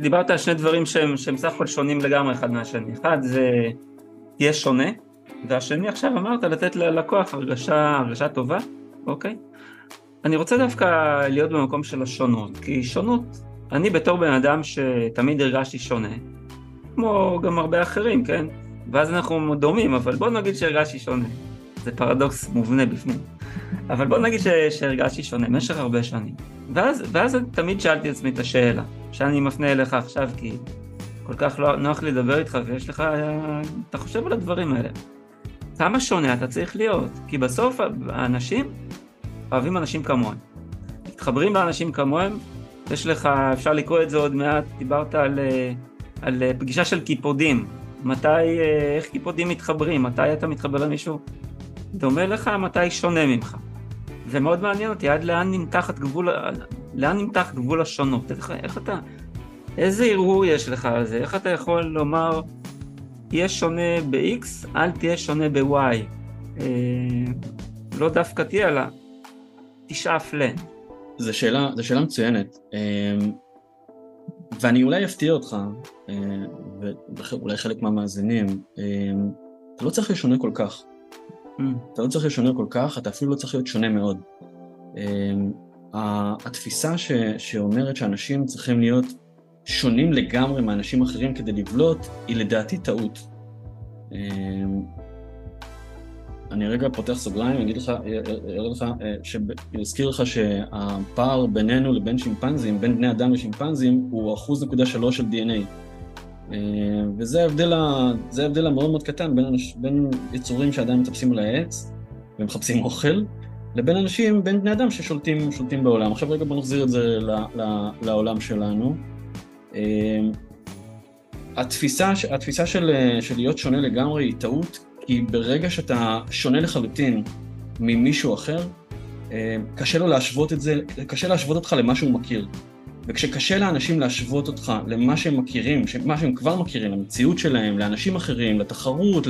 דיברת על שני דברים שהם, שהם סך הכל שונים לגמרי אחד מהשני. אחד זה תהיה שונה, והשני עכשיו אמרת לתת ללקוח הרגשה, הרגשה טובה, אוקיי? אני רוצה דווקא להיות במקום של השונות, כי שונות, אני בתור בן אדם שתמיד הרגשתי שונה, כמו גם הרבה אחרים, כן? ואז אנחנו דומים, אבל בוא נגיד שהרגשתי שונה. זה פרדוקס מובנה בפנים. אבל בוא נגיד ש... שהרגשתי שונה במשך הרבה שנים. ואז, ואז תמיד שאלתי את עצמי את השאלה, שאני מפנה אליך עכשיו, כי כל כך לא, נוח לי לדבר איתך, ויש לך, אתה חושב על הדברים האלה. כמה שונה אתה צריך להיות? כי בסוף האנשים אוהבים אנשים כמוהם. מתחברים לאנשים כמוהם, יש לך, אפשר לקרוא את זה עוד מעט, דיברת על, על פגישה של קיפודים. מתי, איך קיפודים מתחברים? מתי אתה מתחבר למישהו דומה לך, מתי שונה ממך? זה מאוד מעניין אותי, עד לאן נמתחת גבול, לאן נמתח גבול השונות? איך, איך אתה, איזה ערעור יש לך על זה? איך אתה יכול לומר, תהיה שונה ב-X, אל תהיה שונה ב-Y? אה, לא דווקא תהיה, אלא תשאף ל... זו שאלה, זו שאלה מצוינת. אה, ואני אולי אפתיע אותך, אה, ואולי חלק מהמאזינים, אה, אתה לא צריך לשונה כל כך. Mm. אתה לא צריך לשונה כל כך, אתה אפילו לא צריך להיות שונה מאוד. התפיסה ש, שאומרת שאנשים צריכים להיות שונים לגמרי מאנשים אחרים כדי לבלוט, היא לדעתי טעות. אני רגע פותח סוגריים, אגיד לך, אראה לך, אזכיר לך שהפער בינינו לבין שימפנזים, בין בני אדם לשימפנזים, הוא אחוז נקודה שלוש של DNA. וזה ההבדל, זה ההבדל המאוד מאוד קטן בין, בין יצורים שעדיין מטפסים על העץ ומחפשים אוכל, לבין אנשים, בין בני אדם ששולטים בעולם. עכשיו רגע בוא נחזיר את זה ל, ל, לעולם שלנו. התפיסה, התפיסה של, של להיות שונה לגמרי היא טעות, כי ברגע שאתה שונה לחלוטין ממישהו אחר, אה, קשה לו להשוות את זה, קשה להשוות אותך למה שהוא מכיר. וכשקשה לאנשים להשוות אותך למה שהם מכירים, מה שהם כבר מכירים, למציאות שלהם, לאנשים אחרים, לתחרות,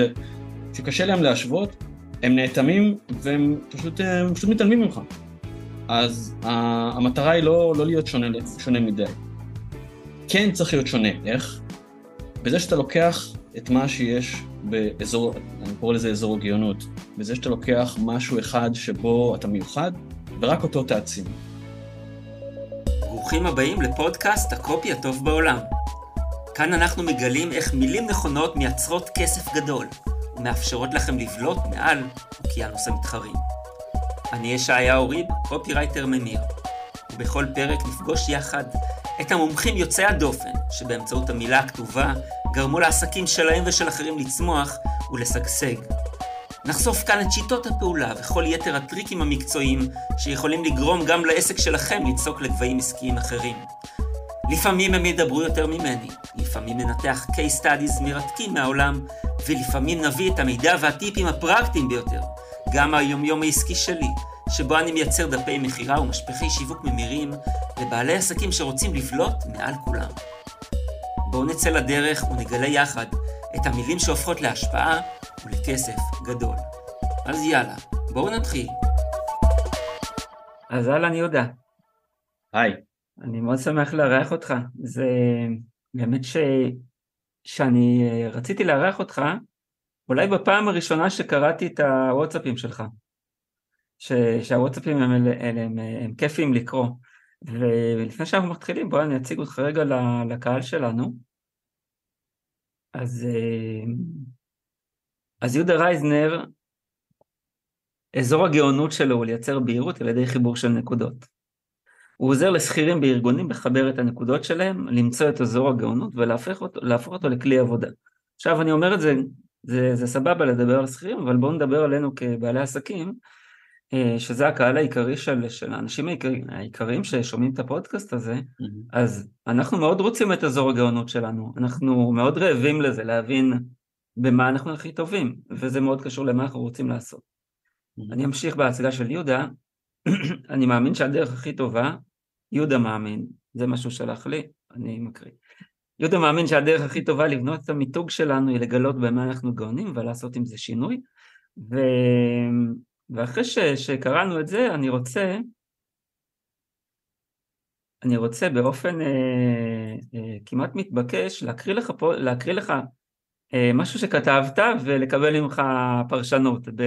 כשקשה להם להשוות, הם נאטמים והם פשוט, אה, פשוט מתעלמים ממך. אז המטרה היא לא, לא להיות שונה, שונה מדי. כן צריך להיות שונה, איך? בזה שאתה לוקח את מה שיש באזור, אני קורא לזה אזור הגאונות, בזה שאתה לוקח משהו אחד שבו אתה מיוחד, ורק אותו תעצים. ברוכים הבאים לפודקאסט הקופי הטוב בעולם. כאן אנחנו מגלים איך מילים נכונות מייצרות כסף גדול, ומאפשרות לכם לבלוט מעל אוקיינוס המתחרים. אני ישעיהו ריב, קופירייטר ממיר, ובכל פרק נפגוש יחד את המומחים יוצאי הדופן, שבאמצעות המילה הכתובה גרמו לעסקים שלהם ושל אחרים לצמוח ולשגשג. נחשוף כאן את שיטות הפעולה וכל יתר הטריקים המקצועיים שיכולים לגרום גם לעסק שלכם לצעוק לגבהים עסקיים אחרים. לפעמים הם ידברו יותר ממני, לפעמים ננתח case studies מרתקים מהעולם, ולפעמים נביא את המידע והטיפים הפרקטיים ביותר, גם היומיום העסקי שלי, שבו אני מייצר דפי מכירה ומשפחי שיווק ממירים לבעלי עסקים שרוצים לבלוט מעל כולם. בואו נצא לדרך ונגלה יחד את המילים שהופכות להשפעה ולכסף גדול. אז יאללה, בואו נתחיל. אז אהלן יהודה. היי. אני מאוד שמח לארח אותך. זה באמת ש... שאני רציתי לארח אותך, אולי בפעם הראשונה שקראתי את הוואטסאפים שלך. ש... שהוואטסאפים הם, הם, הם, הם, הם כיפים לקרוא. ולפני שאנחנו מתחילים, בואו אני אציג אותך רגע לקהל שלנו. אז, אה, אז יהודה רייזנר, אזור הגאונות שלו הוא לייצר בהירות על ידי חיבור של נקודות. הוא עוזר לשכירים בארגונים לחבר את הנקודות שלהם, למצוא את אזור הגאונות ולהפוך אותו, אותו לכלי עבודה. עכשיו אני אומר את זה, זה, זה סבבה לדבר על שכירים, אבל בואו נדבר עלינו כבעלי עסקים, אה, שזה הקהל העיקרי של, של האנשים העיקריים, העיקריים ששומעים את הפודקאסט הזה, mm-hmm. אז אנחנו מאוד רוצים את אזור הגאונות שלנו, אנחנו מאוד רעבים לזה, להבין במה אנחנו הכי טובים, וזה מאוד קשור למה אנחנו רוצים לעשות. Mm-hmm. אני אמשיך בהצגה של יהודה, אני מאמין שהדרך הכי טובה, יהודה מאמין, זה מה שהוא שלח לי, אני מקריא. יהודה מאמין שהדרך הכי טובה לבנות את המיתוג שלנו היא לגלות במה אנחנו גאונים ולעשות עם זה שינוי, ו... ואחרי ש, שקראנו את זה, אני רוצה אני רוצה באופן אה, אה, כמעט מתבקש להקריא לך, פה, להקריא לך אה, משהו שכתבת ולקבל ממך פרשנות ב,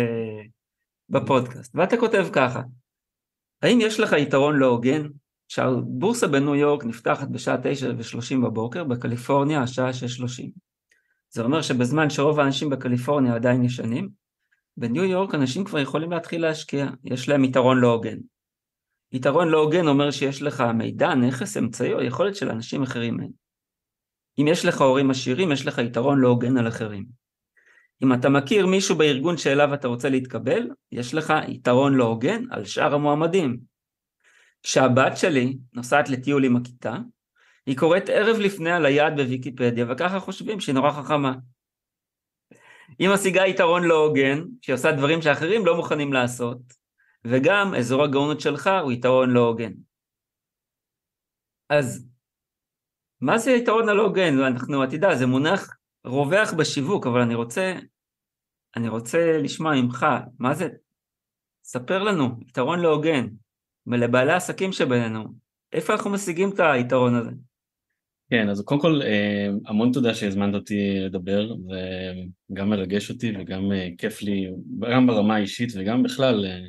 בפודקאסט. ואתה כותב ככה, האם יש לך יתרון לא הוגן שהבורסה בניו יורק נפתחת בשעה 9:30 בבוקר, בקליפורניה השעה 6:30. זה אומר שבזמן שרוב האנשים בקליפורניה עדיין ישנים, בניו יורק אנשים כבר יכולים להתחיל להשקיע, יש להם יתרון לא הוגן. יתרון לא הוגן אומר שיש לך מידע, נכס, אמצעי או יכולת של אנשים אחרים אין. אם יש לך הורים עשירים, יש לך יתרון לא הוגן על אחרים. אם אתה מכיר מישהו בארגון שאליו אתה רוצה להתקבל, יש לך יתרון לא הוגן על שאר המועמדים. כשהבת שלי נוסעת לטיול עם הכיתה, היא קוראת ערב לפני על היעד בוויקיפדיה, וככה חושבים שהיא נורא חכמה. היא משיגה יתרון לא הוגן, שהיא עושה דברים שאחרים לא מוכנים לעשות, וגם אזור הגאונות שלך הוא יתרון לא הוגן. אז מה זה היתרון הלא הוגן? אנחנו, אתה יודע, זה מונח רווח בשיווק, אבל אני רוצה, אני רוצה לשמוע ממך, מה זה? ספר לנו, יתרון לא הוגן, ולבעלי העסקים שבינינו, איפה אנחנו משיגים את היתרון הזה? כן, אז קודם כל, אה, המון תודה שהזמנת אותי לדבר, וגם מרגש אותי וגם אה, כיף לי, גם ברמה האישית וגם בכלל, אה,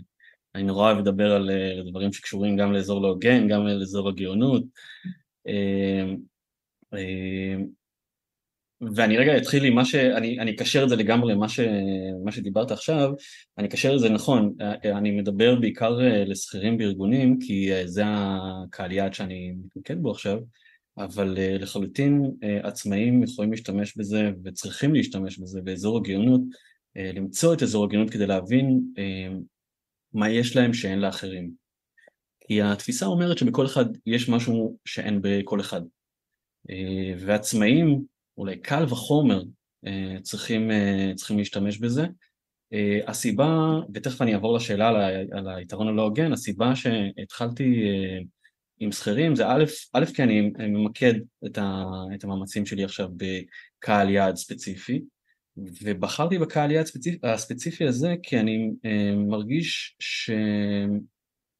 אני נורא אוהב לדבר על דברים שקשורים גם לאזור לא הוגן, גם לאזור הגאונות. ואני רגע אתחיל עם מה ש... אני, אקשר את זה לגמרי למה ש, שדיברת עכשיו, אני אקשר את זה נכון, אני מדבר בעיקר לשכירים בארגונים, כי זה הקהל יעד שאני מתמקד בו עכשיו, אבל לחלוטין עצמאים יכולים להשתמש בזה וצריכים להשתמש בזה באזור הגאונות, למצוא את אזור הגאונות כדי להבין מה יש להם שאין לאחרים. כי התפיסה אומרת שבכל אחד יש משהו שאין בכל אחד. ועצמאים, אולי קל וחומר, צריכים, צריכים להשתמש בזה. הסיבה, ותכף אני אעבור לשאלה על היתרון הלא הוגן, הסיבה שהתחלתי עם שכירים זה א', א' כי אני ממקד את, ה, את המאמצים שלי עכשיו בקהל יעד ספציפי ובחרתי בקהל יעד הספציפי, הספציפי הזה כי אני אה, מרגיש ש...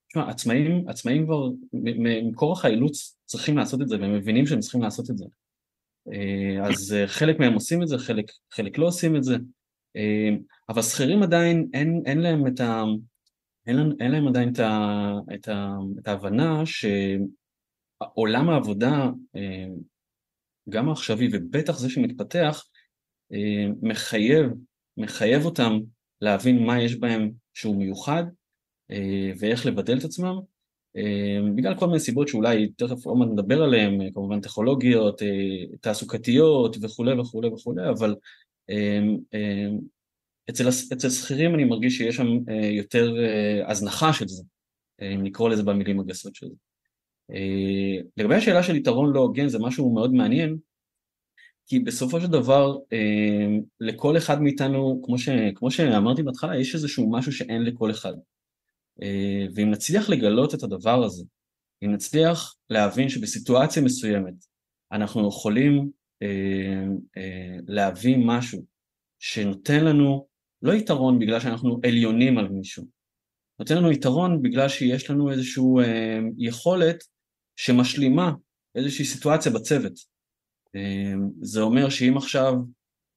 תשמע, עצמאים, עצמאים כבר מכורח האילוץ צריכים לעשות את זה והם מבינים שהם צריכים לעשות את זה אה, אז אה, חלק מהם עושים את זה, חלק, חלק לא עושים את זה. אבל שכירים עדיין אין, אין להם את ה... אין, אין להם עדיין את, ה, את, ה, את ההבנה שעולם העבודה, אה, גם העכשווי ובטח זה שמתפתח, אה, מחייב, מחייב אותם להבין מה יש בהם שהוא מיוחד אה, ואיך לבדל את עצמם, בגלל כל מיני סיבות שאולי תכף עוד מעט נדבר עליהן, כמובן טכנולוגיות, תעסוקתיות וכולי וכולי וכולי, אבל אצל, אצל שכירים אני מרגיש שיש שם אה, יותר אה, הזנחה של זה, אה, אם לקרוא לזה במילים הגסות של זה. אה, לגבי השאלה של יתרון לא הוגן זה משהו מאוד מעניין, כי בסופו של דבר אה, לכל אחד מאיתנו, כמו, ש, כמו שאמרתי בהתחלה, יש איזשהו משהו שאין לכל אחד. אה, ואם נצליח לגלות את הדבר הזה, אם נצליח להבין שבסיטואציה מסוימת אנחנו יכולים אה, אה, להביא משהו שנותן לנו לא יתרון בגלל שאנחנו עליונים על מישהו, נותן לנו יתרון בגלל שיש לנו איזושהי אה, יכולת שמשלימה איזושהי סיטואציה בצוות. אה, זה אומר שאם עכשיו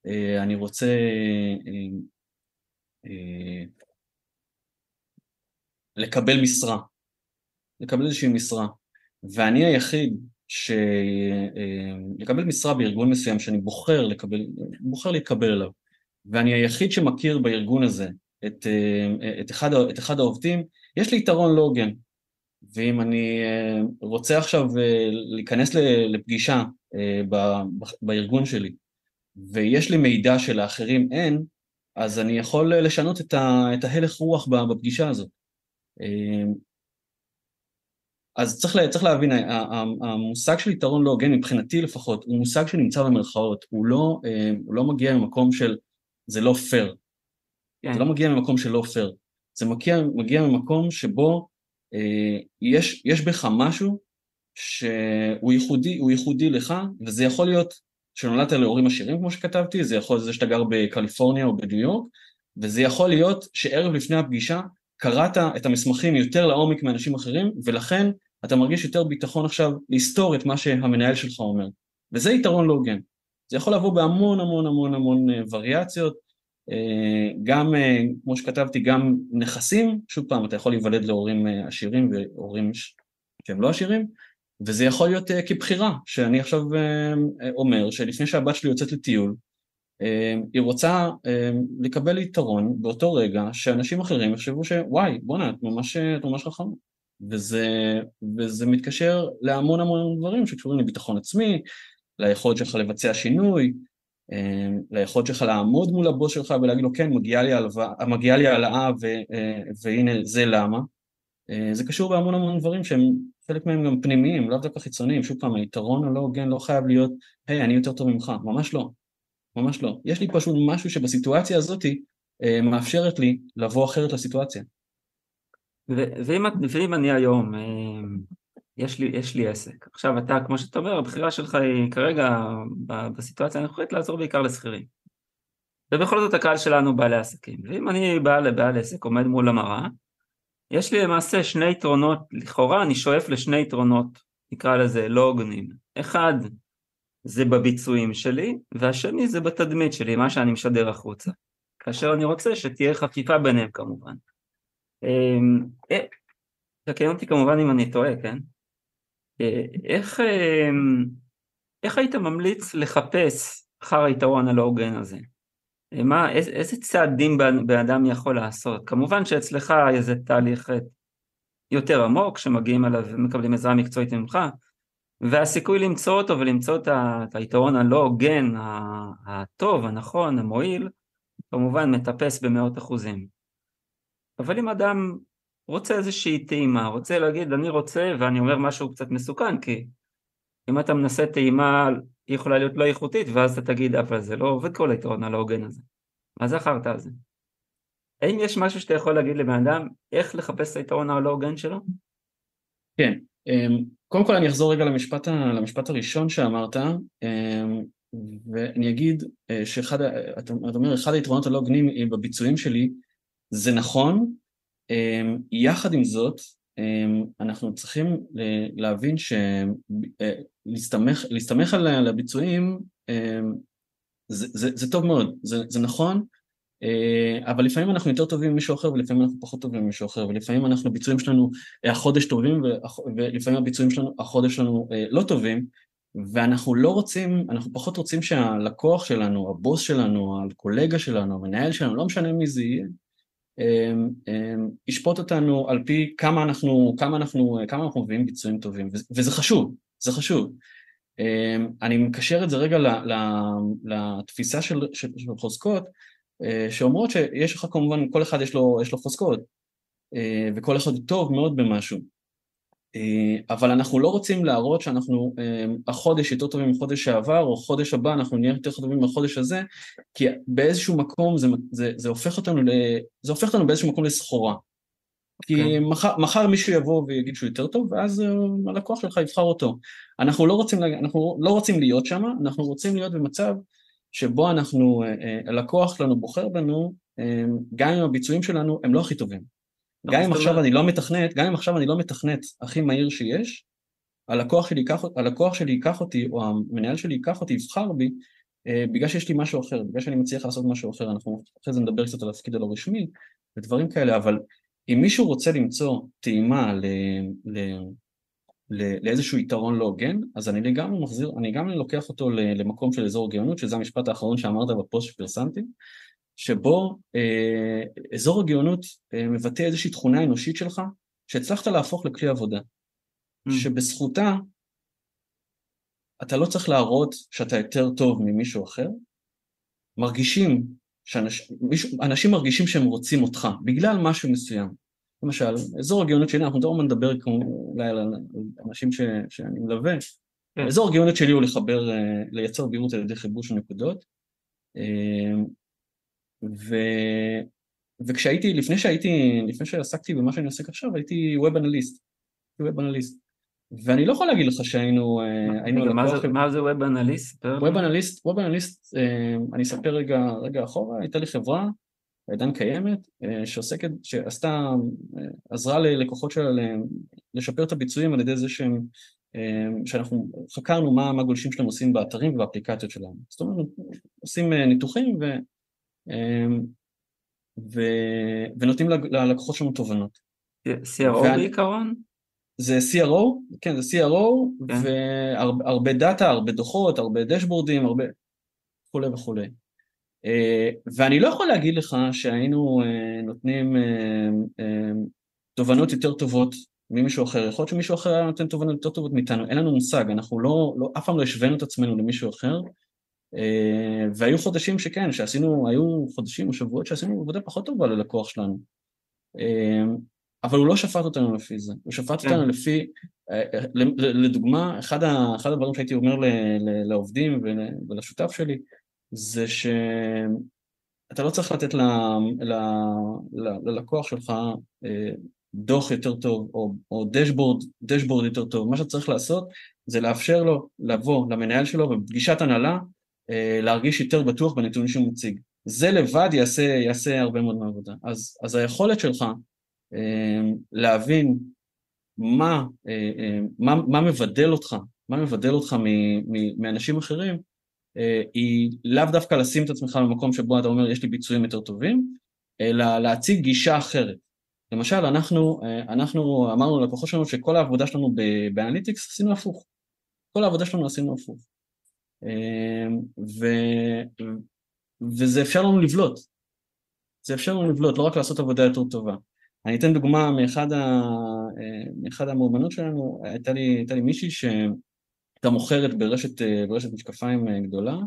אה, אני רוצה אה, אה, לקבל משרה, לקבל איזושהי משרה, ואני היחיד ש... אה, משרה בארגון מסוים שאני בוחר לקבל, בוחר להתקבל אליו, ואני היחיד שמכיר בארגון הזה את, אה, את, אחד, את אחד העובדים, יש לי יתרון לא הוגן. ואם אני אה, רוצה עכשיו להיכנס לפגישה בארגון שלי, ויש לי מידע שלאחרים אין, אז אני יכול לשנות את ההלך רוח בפגישה הזאת. אז צריך, צריך להבין, המושג של יתרון לא הוגן, מבחינתי לפחות, הוא מושג שנמצא במרכאות, הוא לא, הוא לא מגיע ממקום של זה לא פייר. כן. זה לא מגיע ממקום של לא פייר. זה מגיע, מגיע ממקום שבו אה, יש, יש בך משהו שהוא ייחודי, ייחודי לך, וזה יכול להיות שנולדת להורים עשירים כמו שכתבתי, זה יכול להיות זה שאתה גר בקליפורניה או בניו יורק, וזה יכול להיות שערב לפני הפגישה קראת את המסמכים יותר לעומק מאנשים אחרים, ולכן אתה מרגיש יותר ביטחון עכשיו לסתור את מה שהמנהל שלך אומר. וזה יתרון לא הוגן. זה יכול לבוא בהמון המון המון המון אה, וריאציות, אה, גם, אה, כמו שכתבתי, גם נכסים, שוב פעם, אתה יכול להיוולד להורים עשירים והורים שהם לא עשירים, וזה יכול להיות כבחירה, שאני עכשיו אומר שלפני שהבת שלי יוצאת לטיול, היא רוצה לקבל יתרון באותו רגע שאנשים אחרים יחשבו שוואי, בואנה, את ממש, את ממש חכמה. וזה, וזה מתקשר להמון המון דברים שקשורים לביטחון עצמי, ליכולת שלך לבצע שינוי, אמ, ליכולת שלך לעמוד מול הבוס שלך ולהגיד לו כן, מגיעה לי, העלאה אה, והנה זה למה. אה, זה קשור בהמון המון דברים שהם חלק מהם גם פנימיים, לאו דווקא חיצוניים. שוב פעם, היתרון הלא הוגן לא חייב להיות, היי, אני יותר טוב ממך, ממש לא. ממש לא. יש לי פשוט משהו שבסיטואציה הזאת אה, מאפשרת לי לבוא אחרת לסיטואציה. ואם, ואם אני היום יש לי, יש לי עסק. עכשיו אתה, כמו שאתה אומר, הבחירה שלך היא כרגע בסיטואציה הנוכחית לעזור בעיקר לשכירים. ובכל זאת הקהל שלנו בעלי עסקים. ואם אני בעל לבעל עסק עומד מול המראה, יש לי למעשה שני יתרונות, לכאורה אני שואף לשני יתרונות, נקרא לזה לא הוגנים. אחד זה בביצועים שלי, והשני זה בתדמית שלי, מה שאני משדר החוצה. כאשר אני רוצה שתהיה חפיפה ביניהם כמובן. אמ, אה, תקן אותי כמובן אם אני טועה, כן? איך, אמ, איך היית ממליץ לחפש אחר היתרון הלא הוגן הזה? מה, איזה, איזה צעדים בן אדם יכול לעשות? כמובן שאצלך איזה תהליך יותר עמוק שמגיעים אליו ומקבלים עזרה מקצועית ממך והסיכוי למצוא אותו ולמצוא את היתרון הלא הוגן, הטוב, הנכון, המועיל, כמובן מטפס במאות אחוזים. אבל אם אדם רוצה איזושהי טעימה, רוצה להגיד אני רוצה ואני אומר משהו קצת מסוכן כי אם אתה מנסה טעימה היא יכולה להיות לא איכותית ואז אתה תגיד אבל זה לא עובד כל היתרון הלא הוגן הזה, מה זה החרטא הזה? האם יש משהו שאתה יכול להגיד לבן אדם איך לחפש את היתרון הלא הוגן שלו? כן, אמ, קודם כל אני אחזור רגע למשפט, למשפט הראשון שאמרת אמ, ואני אגיד אה, שאחד, אתה אומר אחד היתרונות הלא הוגנים בביצועים שלי זה נכון. אמ, יחד עם זאת, אמ, אנחנו צריכים להבין שלהסתמך אה, על הביצועים זה, זה, זה טוב מאוד, זה, זה נכון, אה, אבל לפעמים אנחנו יותר טובים ממישהו אחר ולפעמים אנחנו פחות טובים ממישהו אחר ולפעמים אנחנו, הביצועים שלנו אה, החודש טובים ולפעמים הביצועים שלנו, החודש שלנו לא טובים ואנחנו לא רוצים, אנחנו פחות רוצים שהלקוח שלנו, הבוס שלנו, הקולגה שלנו, המנהל שלנו, לא משנה מי זה יהיה, אמ, אמ, ישפוט אותנו על פי כמה אנחנו, כמה אנחנו, כמה אנחנו מביאים ביצועים טובים, וזה חשוב, זה חשוב. אמ, אני מקשר את זה רגע לתפיסה של, של, של חוזקות, אה, שאומרות שיש לך כמובן, כל אחד יש לו, יש לו חוזקות, אה, וכל אחד טוב מאוד במשהו. אה, אבל אנחנו לא רוצים להראות שאנחנו אה, החודש יותר טובים מחודש שעבר, או חודש הבא אנחנו נהיה יותר טובים מהחודש הזה, כי באיזשהו מקום זה, זה, זה, הופך, אותנו ל, זה הופך אותנו באיזשהו מקום לסחורה. כי okay. כן. מחר, מחר מישהו יבוא ויגיד שהוא יותר טוב, ואז אה, הלקוח שלך יבחר אותו. אנחנו לא רוצים, אנחנו לא רוצים להיות שם, אנחנו רוצים להיות במצב שבו אנחנו, הלקוח שלנו בוחר בנו, גם אם הביצועים שלנו הם לא הכי טובים. גם אם עכשיו אני לא מתכנת, גם אם עכשיו אני לא מתכנת הכי מהיר שיש, הלקוח שלי ייקח, הלקוח שלי ייקח אותי, או המנהל שלי ייקח אותי, יבחר בי, אה, בגלל שיש לי משהו אחר, בגלל שאני מצליח לעשות משהו אחר, אנחנו אחרי זה נדבר קצת על התפקיד הלא רשמי ודברים כאלה, אבל אם מישהו רוצה למצוא טעימה ל, ל, לאיזשהו יתרון לא הוגן, אז אני לגמרי מחזיר, אני גם לוקח אותו למקום של אזור גאונות, שזה המשפט האחרון שאמרת בפוסט שפרסמתי, שבו אה, אזור הגאונות אה, מבטא איזושהי תכונה אנושית שלך שהצלחת להפוך לכלי עבודה, mm. שבזכותה אתה לא צריך להראות שאתה יותר טוב ממישהו אחר, מרגישים, שאנשים מרגישים שהם רוצים אותך בגלל משהו מסוים. למשל, אזור הגאונות שלי, אנחנו תכף נדבר אולי על אנשים ש, שאני מלווה, כן. אזור הגאונות שלי הוא לחבר, אה, לייצר בהירות על ידי חיבור של נקודות, אה, ו... וכשהייתי, לפני שהייתי, לפני שעסקתי במה שאני עוסק עכשיו, הייתי ווב אנליסט. ווב אנליסט. ואני לא יכול להגיד לך שהיינו... אה, היינו מה זה ווב אנליסט? ווב אנליסט, ווב אנליסט, אני אספר רגע, רגע אחורה, הייתה לי חברה עידן קיימת, שעוסקת, שעשתה, עזרה ללקוחות שלה לשפר את הביצועים על ידי זה שהם, שאנחנו חקרנו מה הגולשים שלהם עושים באתרים ובאפליקציות שלהם. זאת אומרת, עושים ניתוחים ו, ו, ונותנים ללקוחות שלנו תובנות. CRO בעיקרון? זה CRO, כן, זה CRO, כן. והרבה דאטה, הרבה דוחות, הרבה דשבורדים, הרבה וכולי וכולי. אה, ואני לא יכול להגיד לך שהיינו אה, נותנים אה, תובנות יותר טובות ממישהו אחר, יכול להיות שמישהו אחר היה נותן תובנות יותר טובות מאיתנו, אין לנו מושג, אנחנו לא, לא, אף פעם לא השווינו את עצמנו למישהו אחר, והיו חודשים שכן, שעשינו, היו חודשים או שבועות שעשינו עבודה פחות טובה ללקוח שלנו. אבל הוא לא שפט אותנו לפי זה, הוא שפט כן. אותנו לפי, לדוגמה, אחד, אחד הדברים שהייתי אומר לעובדים ולשותף שלי, זה שאתה לא צריך לתת ל, ל, ל, ללקוח שלך אה, דוח יותר טוב או, או דשבורד, דשבורד יותר טוב, מה שצריך לעשות זה לאפשר לו לבוא למנהל שלו בפגישת הנהלה, אה, להרגיש יותר בטוח בנתונים שהוא מציג. זה לבד יעשה, יעשה הרבה מאוד מהעבודה. אז, אז היכולת שלך אה, להבין מה, מה, מה מבדל אותך, מה מבדל אותך מאנשים אחרים, אה, היא לאו דווקא לשים את עצמך במקום שבו אתה אומר יש לי ביצועים יותר טובים, אלא להציג גישה אחרת. למשל, אנחנו, אה, אנחנו אמרנו ללקוחות שלנו שכל העבודה שלנו באנליטיקס עשינו הפוך. כל העבודה שלנו עשינו הפוך. אה, ו, וזה אפשר לנו לבלוט. זה אפשר לנו לבלוט, לא רק לעשות עבודה יותר טובה. אני אתן דוגמה מאחד, ה, מאחד המאומנות שלנו, הייתה לי, הייתה לי מישהי ש... הייתה מוכרת ברשת, אה, ברשת משקפיים אה, גדולה,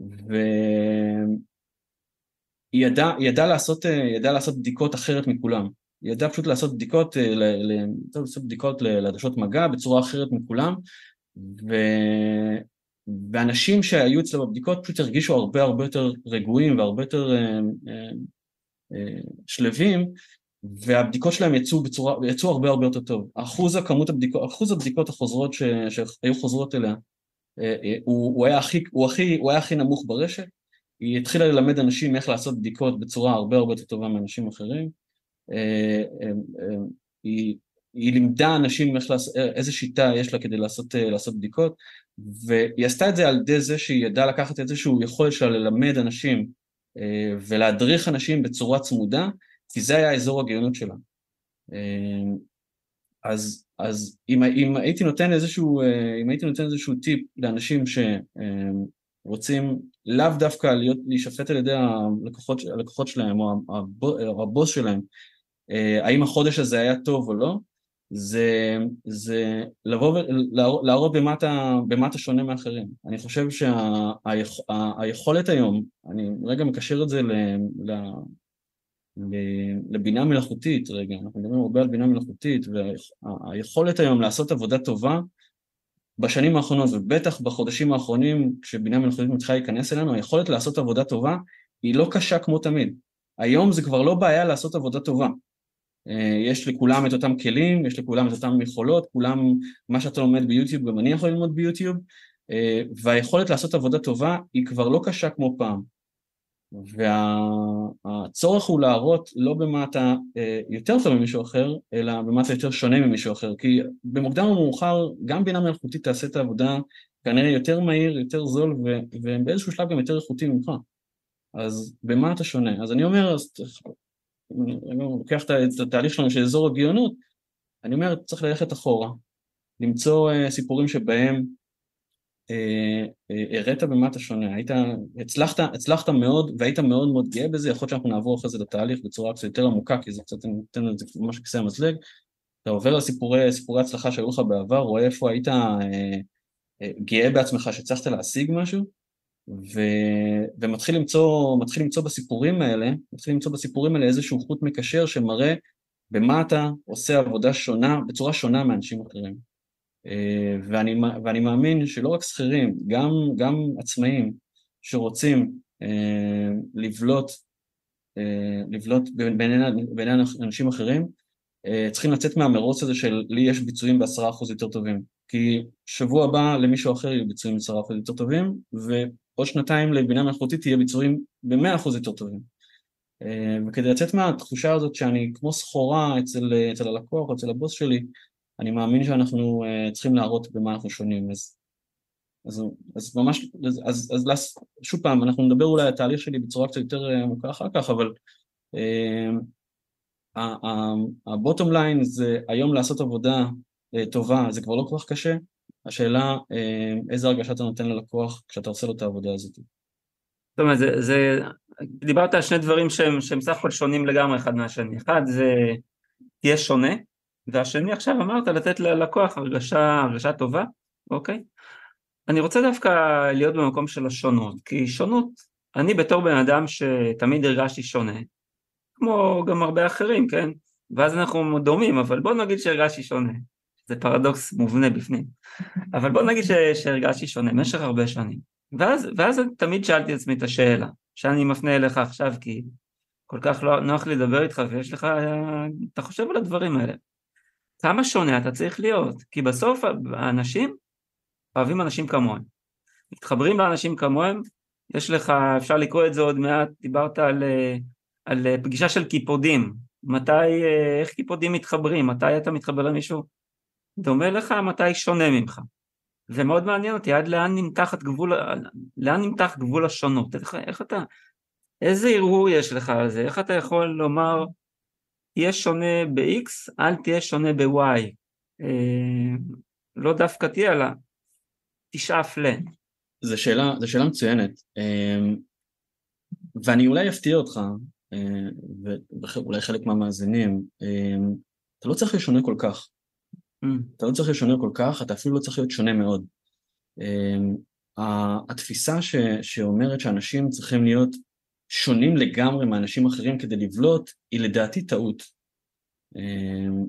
והיא ידעה ידע לעשות, אה, ידע לעשות בדיקות אחרת מכולם. היא ידעה פשוט לעשות בדיקות, לעשות בדיקות לעדשות מגע בצורה אחרת מכולם, ו... ואנשים שהיו אצלה בבדיקות פשוט הרגישו הרבה הרבה יותר רגועים והרבה יותר שלווים והבדיקות שלהם יצאו, בצורה, יצאו הרבה הרבה יותר טוב. אחוז הכמות הבדיקות, אחוז הבדיקות החוזרות ש, שהיו חוזרות אליה, אה, אה, הוא, הוא, היה הכי, הוא, הכי, הוא היה הכי נמוך ברשת. היא התחילה ללמד אנשים איך לעשות בדיקות בצורה הרבה הרבה יותר טובה מאנשים אחרים. אה, היא, היא לימדה אנשים איך לעשות, איזה שיטה יש לה כדי לעשות, לעשות בדיקות, והיא עשתה את זה על ידי זה שהיא ידעה לקחת איזשהו יכולת שלה ללמד אנשים ולהדריך אנשים בצורה צמודה, כי זה היה אזור הגאונות שלה. אמ, אז, אז אם, אם הייתי נותן איזשהו, אה, אם הייתי נותן איזשהו טיפ לאנשים שרוצים לאו דווקא להיות, להישפט על ידי הלקוחות, הלקוחות שלהם או הבוס שלהם, אה, האם החודש הזה היה טוב או לא, זה, זה לבוא ולהראות במה אתה, במה אתה שונה מאחרים. אני חושב שהיכולת שה, היום, אני רגע מקשר את זה ל, ל, לבינה מלאכותית, רגע, אנחנו מדברים הרבה על בינה מלאכותית, והיכולת היום לעשות עבודה טובה בשנים האחרונות, ובטח בחודשים האחרונים, כשבינה מלאכותית מתחילה להיכנס אלינו, היכולת לעשות עבודה טובה היא לא קשה כמו תמיד. היום זה כבר לא בעיה לעשות עבודה טובה. אה, יש לכולם את אותם כלים, יש לכולם את אותם יכולות, כולם, מה שאתה לומד ביוטיוב, גם אני יכול ללמוד ביוטיוב, אה, והיכולת לעשות עבודה טובה היא כבר לא קשה כמו פעם. והצורך הוא להראות לא במה אתה יותר טוב ממישהו אחר, אלא במה אתה יותר שונה ממישהו אחר, כי במוקדם או מאוחר גם בינה מלאכותית תעשה את העבודה כנראה יותר מהיר, יותר זול, ובאיזשהו שלב גם יותר איכותי ממך. אז במה אתה שונה? אז אני אומר, אז אני לוקח את התהליך שלנו של אזור הגאונות, אני אומר, צריך ללכת אחורה, למצוא אה, סיפורים שבהם הראת במה אתה שונה, היית, הצלחת, הצלחת מאוד והיית מאוד מאוד גאה בזה, יכול להיות שאנחנו נעבור אחרי זה לתהליך בצורה קצת יותר עמוקה, כי זה קצת, ניתן לזה ממש כיסא המזלג, אתה עובר על סיפורי, סיפורי הצלחה שהיו לך בעבר, רואה איפה היית אה, אה, גאה בעצמך שהצלחת להשיג משהו, ו, ומתחיל למצוא, למצוא בסיפורים האלה, מתחיל למצוא בסיפורים האלה איזשהו חוט מקשר שמראה במה אתה עושה עבודה שונה, בצורה שונה מאנשים אחרים. אה, ואני, ואני מאמין שלא רק שכירים, גם, גם עצמאים שרוצים אה, לבלוט, אה, לבלוט בין אנשים אחרים, צריכים לצאת מהמרוץ הזה של לי יש ביצועים בעשרה אחוז יותר טובים. כי שבוע הבא למישהו אחר יהיו ביצועים בעשרה אחוז יותר טובים, ועוד שנתיים לבינה מלאכותית תהיה ביצועים במאה אחוז יותר טובים. וכדי לצאת מהתחושה הזאת שאני כמו סחורה אצל, אצל הלקוח אצל הבוס שלי, אני מאמין שאנחנו צריכים להראות במה אנחנו שונים. אז, אז, אז ממש, אז, אז, אז שוב פעם, אנחנו נדבר אולי על התהליך שלי בצורה קצת יותר עמוקה אחר כך, אבל הבוטום ליין זה היום לעשות עבודה טובה, זה כבר לא כל כך קשה, השאלה איזה הרגשה אתה נותן ללקוח כשאתה עושה לו את העבודה הזאת. זאת אומרת, זה, זה, דיברת על שני דברים שהם, שהם סך הכל שונים לגמרי אחד מהשני. אחד זה תהיה שונה, והשני עכשיו אמרת לתת ללקוח הרגשה, הרגשה טובה, אוקיי? אני רוצה דווקא להיות במקום של השונות, כי שונות, אני בתור בן אדם שתמיד הרגשתי שונה, כמו גם הרבה אחרים, כן? ואז אנחנו דומים, אבל בוא נגיד שהרגשתי שונה. זה פרדוקס מובנה בפנים. אבל בוא נגיד שהרגשתי שונה במשך הרבה שנים. ואז, ואז תמיד שאלתי את עצמי את השאלה, שאני מפנה אליך עכשיו, כי כל כך לא, נוח לי לדבר איתך ויש לך, אתה חושב על הדברים האלה. כמה שונה אתה צריך להיות? כי בסוף האנשים אוהבים אנשים כמוהם. מתחברים לאנשים כמוהם, יש לך, אפשר לקרוא את זה עוד מעט, דיברת על, על פגישה של קיפודים, מתי, איך קיפודים מתחברים, מתי אתה מתחבר למישהו דומה לך, מתי שונה ממך. זה מאוד מעניין אותי, עד לאן נמתח גבול, לאן נמתח גבול השונות, איך, איך אתה, איזה ערעור יש לך על זה, איך אתה יכול לומר, תהיה שונה ב-X, אל תהיה שונה ב-Y, אה, לא דווקא תהיה, אלא תשאף ל. זו שאלה, זו שאלה מצוינת, אה, ואני אולי אפתיע אותך, אה, ואולי חלק מהמאזינים, אתה לא צריך לשונה כל כך. Mm. אתה לא צריך להיות שונה כל כך, אתה אפילו לא צריך להיות שונה מאוד. התפיסה ש, שאומרת שאנשים צריכים להיות שונים לגמרי מאנשים אחרים כדי לבלוט, היא לדעתי טעות. אמ,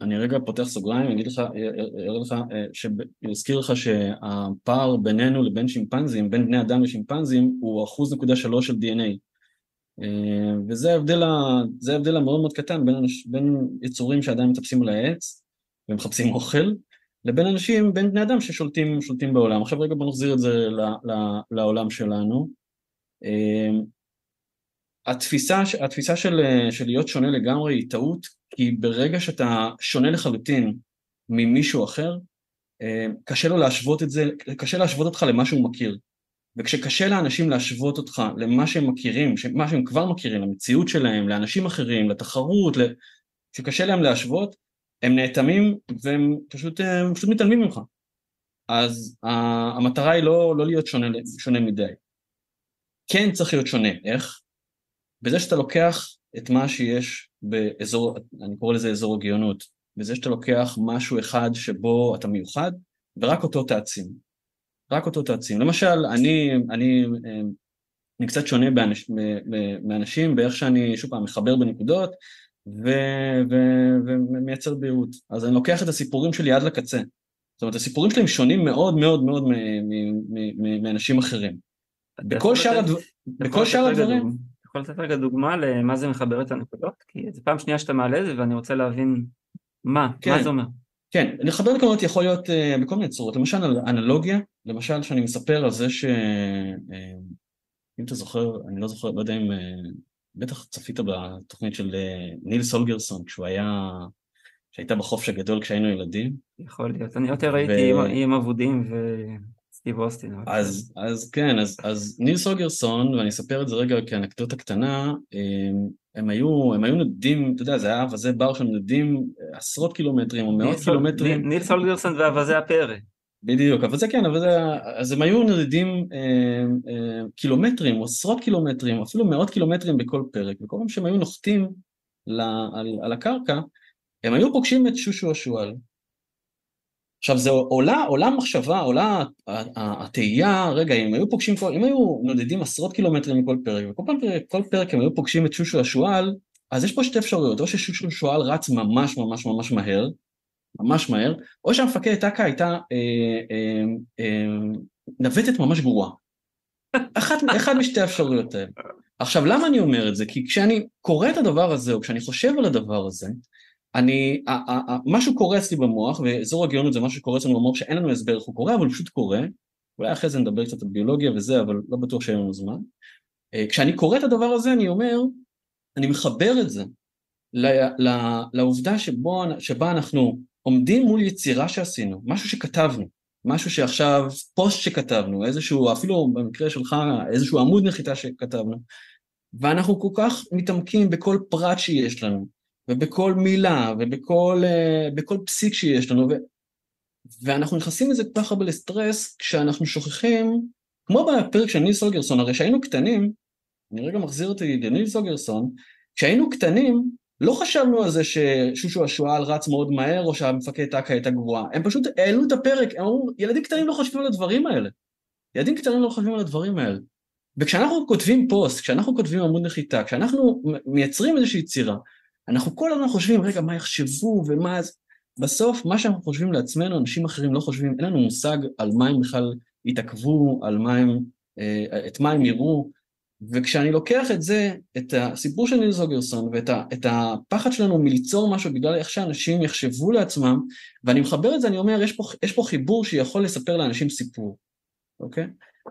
אני רגע פותח סוגריים, אגיד לך, אראה לך, אה, אזכיר לך שהפער בינינו לבין שימפנזים, בין בני אדם לשימפנזים, הוא אחוז נקודה שלוש של DNA. אה, וזה ההבדל, זה ההבדל המאוד מאוד קטן בין, בין יצורים שעדיין מטפסים על העץ ומחפשים אוכל, לבין אנשים, בין בני אדם ששולטים בעולם. עכשיו רגע בוא נחזיר את זה ל, ל, לעולם שלנו. אה, התפיסה, התפיסה של, של להיות שונה לגמרי היא טעות, כי ברגע שאתה שונה לחלוטין ממישהו אחר, אה, קשה לו להשוות את זה, קשה להשוות אותך למה שהוא מכיר. וכשקשה לאנשים להשוות אותך למה שהם מכירים, מה שהם כבר מכירים, למציאות שלהם, לאנשים אחרים, לתחרות, כשקשה להם להשוות, הם נאטמים והם פשוט, הם פשוט מתעלמים ממך. אז המטרה היא לא, לא להיות שונה, שונה מדי. כן צריך להיות שונה, איך? בזה שאתה לוקח את מה שיש באזור, אני קורא לזה אזור הגאונות, בזה שאתה לוקח משהו אחד שבו אתה מיוחד, ורק אותו תעצים. רק אותו תעצים. למשל, אני, אני, אני קצת שונה באנש, מאנשים באיך שאני, שוב פעם, מחבר בנקודות ומייצר בהירות. אז אני לוקח את הסיפורים שלי עד לקצה. זאת אומרת, הסיפורים שלי הם שונים מאוד מאוד מאוד מאנשים אחרים. בכל שאר הדברים... בכל שאר הדברים... אתה יכול לתת רגע דוגמה למה זה מחבר את הנקודות? כי זו פעם שנייה שאתה מעלה את זה ואני רוצה להבין מה, כן. מה זה אומר. כן, לחבר נקודות יכול להיות uh, בכל מיני צורות, למשל אנלוגיה, למשל שאני מספר על זה ש... Uh, אם אתה זוכר, אני לא זוכר, לא יודע אם... Uh, בטח צפית בתוכנית של ניל סולגרסון, כשהוא היה... שהייתה בחופש הגדול כשהיינו ילדים. יכול להיות, אני יותר ראיתי ו... עם אבודים וסטיב אוסטין. אז, אז כן, אז, אז ניל סולגרסון, ואני אספר את זה רגע כאנקדוטה קטנה, הם היו, הם היו נדים, אתה יודע, זה היה אווזי בר של נדים עשרות קילומטרים או מאות קילומטרים. ניל סולגרסון ואווזי הפרא. בדיוק, אבל זה כן, אבל זה, אז הם היו נדידים אה, אה, קילומטרים, או עשרות קילומטרים, אפילו מאות קילומטרים בכל פרק, וכל פעם שהם היו נוחתים ל, על, על הקרקע, הם היו פוגשים את שושו השועל, עכשיו זה עולה, עולה מחשבה, עולה התהייה, רגע, אם היו פוגשים, אם היו נודדים עשרות קילומטרים מכל פרק, וכל פעם, כל פרק הם היו פוגשים את שושו השועל, אז יש פה שתי אפשרויות, או ששושו השועל רץ ממש ממש ממש מהר, ממש מהר, או שהמפקדת טאקה הייתה אה, אה, אה, נווטת ממש גרועה. אחת, אחד משתי האפשרויות האלה. עכשיו, למה אני אומר את זה? כי כשאני קורא את הדבר הזה, או כשאני חושב על הדבר הזה, אני, משהו קורה אצלי במוח, ואזור הגאונות זה משהו שקורה אצלנו במוח שאין לנו הסבר איך הוא קורה, אבל הוא פשוט קורה, אולי אחרי זה נדבר קצת על ביולוגיה וזה, אבל לא בטוח שאין לנו זמן. כשאני קורא את הדבר הזה אני אומר, אני מחבר את זה לעובדה שבו, שבה אנחנו עומדים מול יצירה שעשינו, משהו שכתבנו, משהו שעכשיו, פוסט שכתבנו, איזשהו, אפילו במקרה שלך, איזשהו עמוד נחיתה שכתבנו, ואנחנו כל כך מתעמקים בכל פרט שיש לנו, ובכל מילה, ובכל uh, פסיק שיש לנו, ו, ואנחנו נכנסים לזה כל כך הרבה לסטרס, כשאנחנו שוכחים, כמו בפרק של ניל סוגרסון, הרי כשהיינו קטנים, אני רגע מחזיר אותי לניל סוגרסון, כשהיינו קטנים, לא חשבנו על זה ששושו השועל רץ מאוד מהר, או שהמפקד טאקה הייתה גבוהה. הם פשוט העלו את הפרק, הם אמרו, ילדים קטנים לא חושבים על הדברים האלה. ילדים קטנים לא חושבים על הדברים האלה. וכשאנחנו כותבים פוסט, כשאנחנו כותבים עמוד נחיתה, כשאנחנו מייצרים איזושהי יצירה, אנחנו כל הזמן חושבים, רגע, מה יחשבו ומה... בסוף, מה שאנחנו חושבים לעצמנו, אנשים אחרים לא חושבים, אין לנו מושג על מה הם בכלל יתעכבו, על מה הם, אה, את מה הם יראו, וכשאני לוקח את זה, את הסיפור של ניל זוגרסון ואת ה, הפחד שלנו מליצור משהו בגלל איך שאנשים יחשבו לעצמם, ואני מחבר את זה, אני אומר, יש פה, יש פה חיבור שיכול לספר לאנשים סיפור, אוקיי?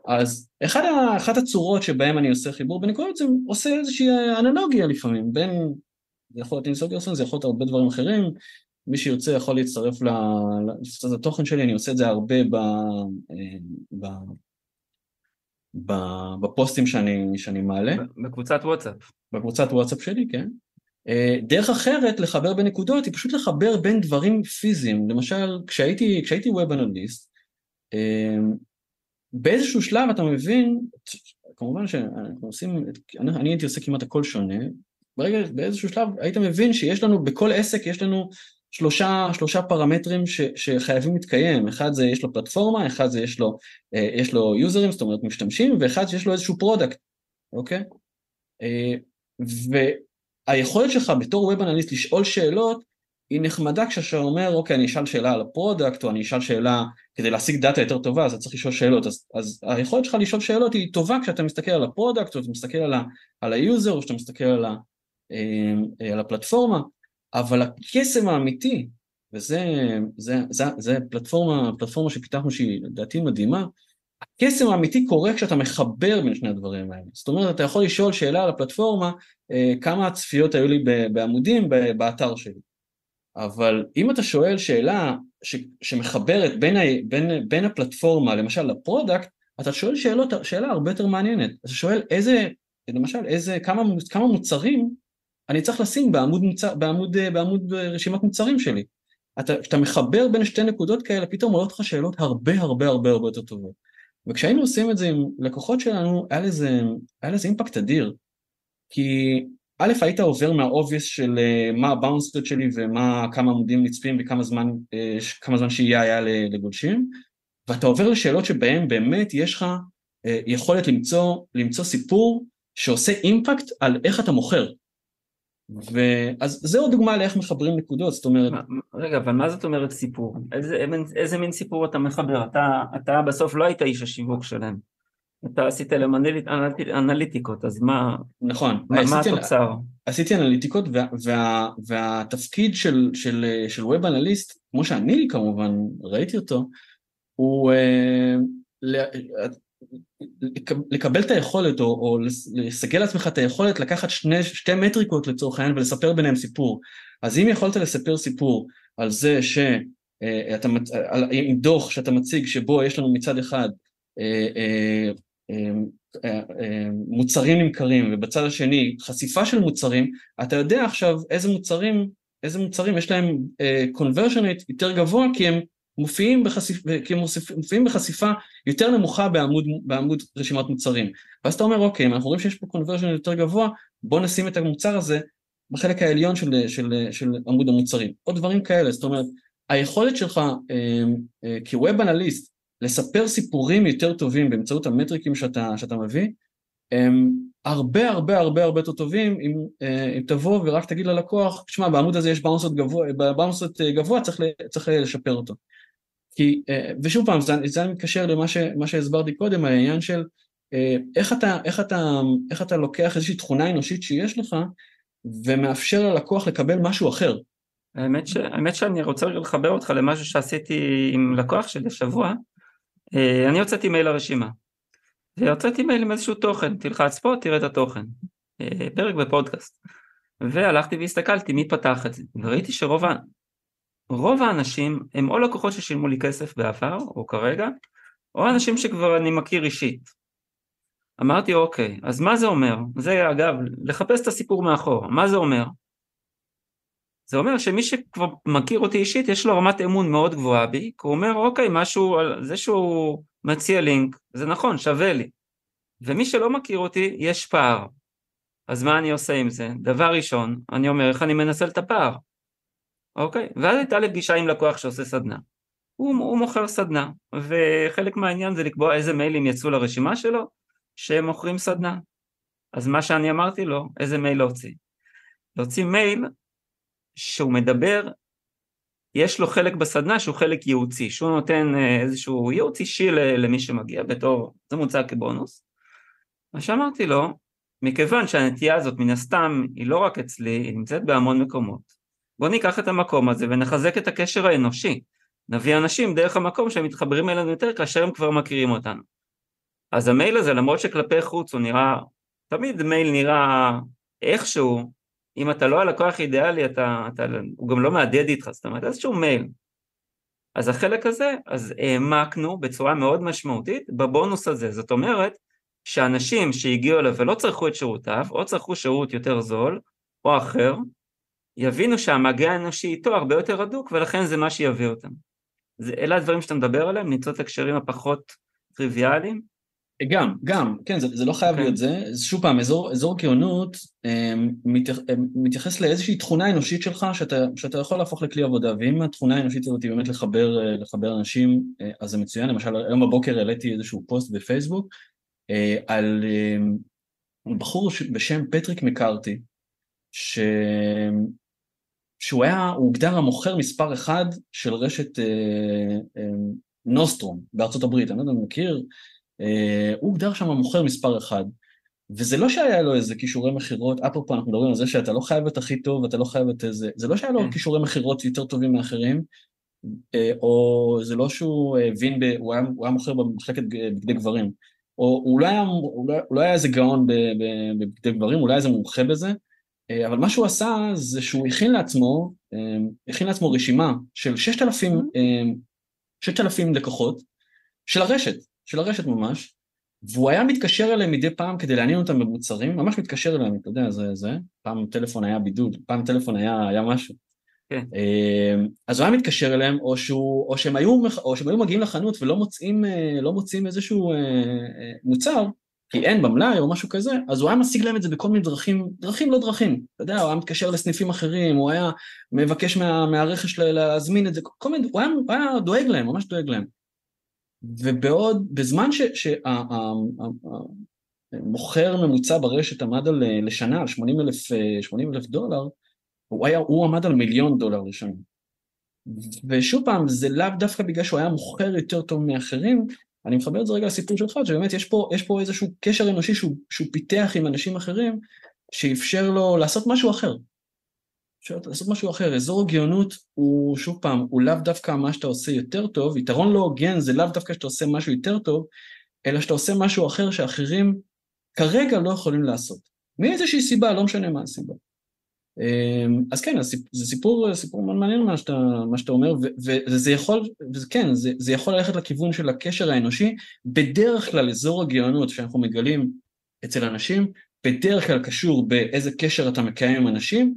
אז אחד, אחת הצורות שבהם אני עושה חיבור בין נקודות זה עושה איזושהי אנלוגיה לפעמים, בין, זה יכול להיות ניל זוגרסון, זה יכול להיות הרבה דברים אחרים, מי שירצה יכול להצטרף לתפוצת התוכן שלי, אני עושה את זה הרבה ב... אה, ב בפוסטים שאני, שאני מעלה. בקבוצת וואטסאפ. בקבוצת וואטסאפ שלי, כן. אה, דרך אחרת לחבר בין נקודות היא פשוט לחבר בין דברים פיזיים. למשל, כשהייתי, כשהייתי ווב אנליסט, אה, באיזשהו שלב אתה מבין, כמובן שאנחנו עושים, אני, אני הייתי עושה כמעט הכל שונה, ברגע, באיזשהו שלב היית מבין שיש לנו, בכל עסק יש לנו שלושה, שלושה פרמטרים ש, שחייבים להתקיים, אחד זה יש לו פלטפורמה, אחד זה יש לו, אה, יש לו יוזרים, זאת אומרת משתמשים, ואחד שיש לו איזשהו product, אוקיי? אה, והיכולת שלך בתור web analyst לשאול שאלות, היא נחמדה כשאתה אומר, אוקיי, אני אשאל שאלה על ה product, או אני אשאל שאלה כדי להשיג דאטה יותר טובה, אז אתה צריך לשאול שאלות. אז, אז היכולת שלך לשאול שאלות היא טובה כשאתה מסתכל על ה product, או אתה מסתכל על, ה, על ה user, או שאתה מסתכל על, ה, על הפלטפורמה. אבל הקסם האמיתי, וזה זה, זה, זה פלטפורמה, פלטפורמה שפיתחנו שהיא לדעתי מדהימה, הקסם האמיתי קורה כשאתה מחבר בין שני הדברים האלה. זאת אומרת, אתה יכול לשאול שאלה על הפלטפורמה, אה, כמה צפיות היו לי בעמודים באתר שלי. אבל אם אתה שואל שאלה ש, שמחברת בין, ה, בין, בין הפלטפורמה, למשל ל product, אתה שואל שאלות, שאלה הרבה יותר מעניינת. אתה שואל איזה, למשל, איזה, כמה, כמה מוצרים אני צריך לשים בעמוד, מוצר, בעמוד, בעמוד רשימת מוצרים שלי. אתה, כשאתה מחבר בין שתי נקודות כאלה, פתאום עולות לך שאלות הרבה הרבה הרבה הרבה יותר טובות. וכשהיינו עושים את זה עם לקוחות שלנו, היה לזה, היה לזה אימפקט אדיר. כי א', היית עובר מהאובייס של uh, מה הבאונסטות שלי ומה, כמה עמודים נצפים וכמה זמן, כמה זמן שיהיה היה לגולשים, ואתה עובר לשאלות שבהן באמת יש לך יכולת למצוא, למצוא סיפור שעושה אימפקט על איך אתה מוכר. ואז זה עוד דוגמה לאיך מחברים נקודות, זאת אומרת... רגע, אבל מה זאת אומרת סיפור? איזה, איזה מין סיפור אתה מחבר? אתה, אתה בסוף לא היית איש השיווק שלהם. אתה עשית להם אנליטיקות, אז מה, נכון, מה, מה התוצר? עשיתי אנליטיקות וה, וה, והתפקיד של, של, של ווב אנליסט, כמו שאני כמובן ראיתי אותו, הוא אה, לקבל את היכולת או, או לסגל לעצמך את היכולת לקחת שני, שתי מטריקות לצורך העניין ולספר ביניהם סיפור. אז אם יכולת לספר סיפור על זה שאתה, אה, עם דוח שאתה מציג שבו יש לנו מצד אחד אה, אה, מוצרים נמכרים ובצד השני חשיפה של מוצרים, אתה יודע עכשיו איזה מוצרים, איזה מוצרים יש להם conversion rate יותר גבוה כי הם מופיעים, בחשיפ... מופיעים בחשיפה יותר נמוכה בעמוד, בעמוד רשימת מוצרים. ואז אתה אומר, אוקיי, אם אנחנו רואים שיש פה conversion יותר גבוה, בוא נשים את המוצר הזה בחלק העליון של, של, של עמוד המוצרים. עוד דברים כאלה, זאת אומרת, היכולת שלך אה, אה, כווב אנליסט לספר סיפורים יותר טובים באמצעות המטריקים שאתה, שאתה מביא, הם הרבה הרבה הרבה הרבה יותר טובים אם, אה, אם תבוא ורק תגיד ללקוח, תשמע בעמוד הזה יש באונסות גבוה, באונסות גבוה צריך, צריך לשפר אותו. כי, אה, ושוב פעם, זה, זה מתקשר למה ש, שהסברתי קודם, העניין של אה, איך אתה, איך, אתה, איך אתה לוקח איזושהי תכונה אנושית שיש לך ומאפשר ללקוח לקבל משהו אחר. האמת, ש, האמת שאני רוצה לחבר אותך למשהו שעשיתי עם לקוח שלי השבוע, אה, אני הוצאתי מייל לרשימה, והוצאתי מייל עם איזשהו תוכן, תלחץ פה, תראה את התוכן. פרק בפודקאסט. והלכתי והסתכלתי מי פתח את זה, וראיתי שרוב. רוב האנשים הם או לקוחות ששילמו לי כסף בעבר, או כרגע, או אנשים שכבר אני מכיר אישית. אמרתי אוקיי, אז מה זה אומר? זה אגב, לחפש את הסיפור מאחור, מה זה אומר? זה אומר שמי שכבר מכיר אותי אישית יש לו רמת אמון מאוד גבוהה בי, כי הוא אומר אוקיי משהו, זה שהוא מציע לינק, זה נכון, שווה לי. ומי שלא מכיר אותי, יש פער. אז מה אני עושה עם זה? דבר ראשון, אני אומר איך אני מנסה את הפער. אוקיי? ואז הייתה לי פגישה עם לקוח שעושה סדנה. הוא, הוא מוכר סדנה, וחלק מהעניין זה לקבוע איזה מיילים יצאו לרשימה שלו, שהם מוכרים סדנה. אז מה שאני אמרתי לו, איזה מייל להוציא? להוציא מייל שהוא מדבר, יש לו חלק בסדנה שהוא חלק ייעוצי, שהוא נותן אה, איזשהו ייעוץ אישי למי שמגיע בתור, זה מוצג כבונוס. מה שאמרתי לו, מכיוון שהנטייה הזאת מן הסתם היא לא רק אצלי, היא נמצאת בהמון מקומות. בוא ניקח את המקום הזה ונחזק את הקשר האנושי. נביא אנשים דרך המקום שהם מתחברים אלינו יותר כאשר הם כבר מכירים אותנו. אז המייל הזה למרות שכלפי חוץ הוא נראה, תמיד מייל נראה איכשהו, אם אתה לא הלקוח אידיאלי, אתה, אתה, הוא גם לא מהדהד איתך, זאת אומרת איזשהו מייל. אז החלק הזה, אז העמקנו בצורה מאוד משמעותית בבונוס הזה, זאת אומרת שאנשים שהגיעו אליו ולא צרכו את שירותיו, או צרכו שירות יותר זול, או אחר, יבינו שהמגע האנושי איתו הרבה יותר הדוק, ולכן זה מה שיביא אותם. זה, אלה הדברים שאתה מדבר עליהם, למצוא את הקשרים הפחות טריוויאליים, גם, גם, כן, זה, זה לא חייב okay. אוקיי. להיות זה. שוב פעם, אזור, אזור גאונות אה, מתייח, אה, מתייחס לאיזושהי תכונה אנושית שלך שאתה, שאתה יכול להפוך לכלי עבודה, ואם התכונה האנושית הזאת היא באמת לחבר, אה, לחבר אנשים, אה, אז זה מצוין. למשל, היום בבוקר העליתי איזשהו פוסט בפייסבוק אה, על אה, בחור בשם פטריק מקארתי, ש... שהוא היה, הוא הוגדר המוכר מספר אחד של רשת אה, אה, נוסטרום בארצות הברית, אני לא יודע אם מכיר, אה, הוא הוגדר שם המוכר מספר אחד. וזה לא שהיה לו איזה כישורי מכירות, אפרופו אנחנו מדברים על זה שאתה לא חייב את הכי טוב, אתה לא חייב את איזה, זה לא שהיה לו כן. כישורי מכירות יותר טובים מאחרים, אה, או זה לא שהוא הבין, ב, הוא, היה, הוא היה מוכר במחלקת בגדי גברים, או הוא לא היה, הוא לא, הוא לא היה איזה גאון בבגדי גברים, הוא לא היה איזה מומחה בזה, אה, אבל מה שהוא עשה זה שהוא הכין לעצמו, הכין לעצמו רשימה של 6,000, 6,000 לקוחות של הרשת, של הרשת ממש, והוא היה מתקשר אליהם מדי פעם כדי לעניין אותם במוצרים, ממש מתקשר אליהם, אתה יודע, זה, זה, פעם טלפון היה בידוד, פעם טלפון היה, היה משהו. כן. אז הוא היה מתקשר אליהם, או, שהוא, או, שהם היו, או שהם היו מגיעים לחנות ולא מוצאים, אה, לא מוצאים איזשהו אה, אה, מוצר, כי אין במלאי או משהו כזה, אז הוא היה משיג להם את זה בכל מיני דרכים, דרכים לא דרכים. אתה יודע, הוא היה מתקשר לסניפים אחרים, הוא היה מבקש מה, מהרכש להזמין את זה, כל מיני, הוא היה, הוא היה דואג להם, ממש דואג להם. ובעוד, בזמן שהמוכר ממוצע ברשת עמד על, לשנה על 80 אלף, 80 אלף דולר, הוא, היה, הוא עמד על מיליון דולר לשנה. ושוב פעם, זה לאו דווקא בגלל שהוא היה מוכר יותר טוב מאחרים, אני מחבר את זה רגע לסיפור שלך, שבאמת יש פה, יש פה איזשהו קשר אנושי שהוא, שהוא פיתח עם אנשים אחרים, שאפשר לו לעשות משהו אחר. אפשר לעשות משהו אחר. אזור הגאונות הוא, שוב פעם, הוא לאו דווקא מה שאתה עושה יותר טוב, יתרון לא הוגן זה לאו דווקא שאתה עושה משהו יותר טוב, אלא שאתה עושה משהו אחר שאחרים כרגע לא יכולים לעשות. מאיזושהי סיבה, לא משנה מה הסיבה. אמ, אז כן, זה סיפור, סיפור מאוד מעניין מה שאתה, מה שאתה אומר, וזה יכול, וכן, זה, זה יכול ללכת לכיוון של הקשר האנושי, בדרך כלל אזור הגאונות שאנחנו מגלים אצל אנשים, בדרך כלל קשור באיזה קשר אתה מקיים עם אנשים,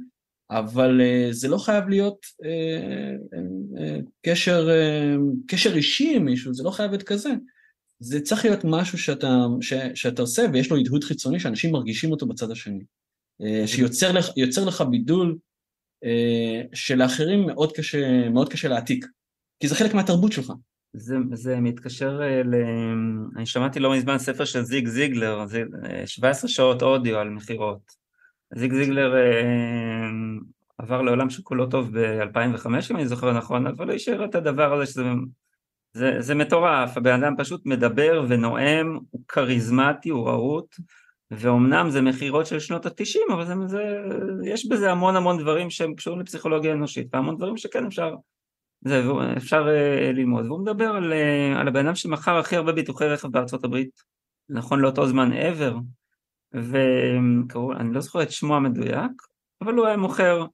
אבל uh, זה לא חייב להיות uh, uh, קשר, קשר אישי עם מישהו, זה לא חייב להיות כזה. זה צריך להיות משהו שאתה, ש, שאתה עושה ויש לו הדהוד חיצוני שאנשים מרגישים אותו בצד השני. Uh, שיוצר לך, לך בידול uh, שלאחרים מאוד קשה, מאוד קשה להעתיק, כי זה חלק מהתרבות שלך. זה, זה מתקשר ל... אני שמעתי לא מזמן ספר של זיג זיגלר, זה 17 שעות אודיו על מכירות. זיג זיגלר אה, עבר לעולם שכולו טוב ב-2005 אם אני זוכר נכון, אבל הוא השאיר את הדבר הזה שזה זה, זה מטורף, הבן אדם פשוט מדבר ונואם, הוא כריזמטי, הוא רהוט, ואומנם זה מכירות של שנות התשעים, אבל זה, זה, יש בזה המון המון דברים שהם קשורים לפסיכולוגיה אנושית, והמון דברים שכן אפשר, זה, אפשר uh, ללמוד. והוא מדבר על, uh, על הבן אדם שמכר הכי הרבה ביטוחי רכב בארצות הברית. נכון לאותו זמן ever, ואני לא זוכר את שמו המדויק, אבל הוא היה מוכר,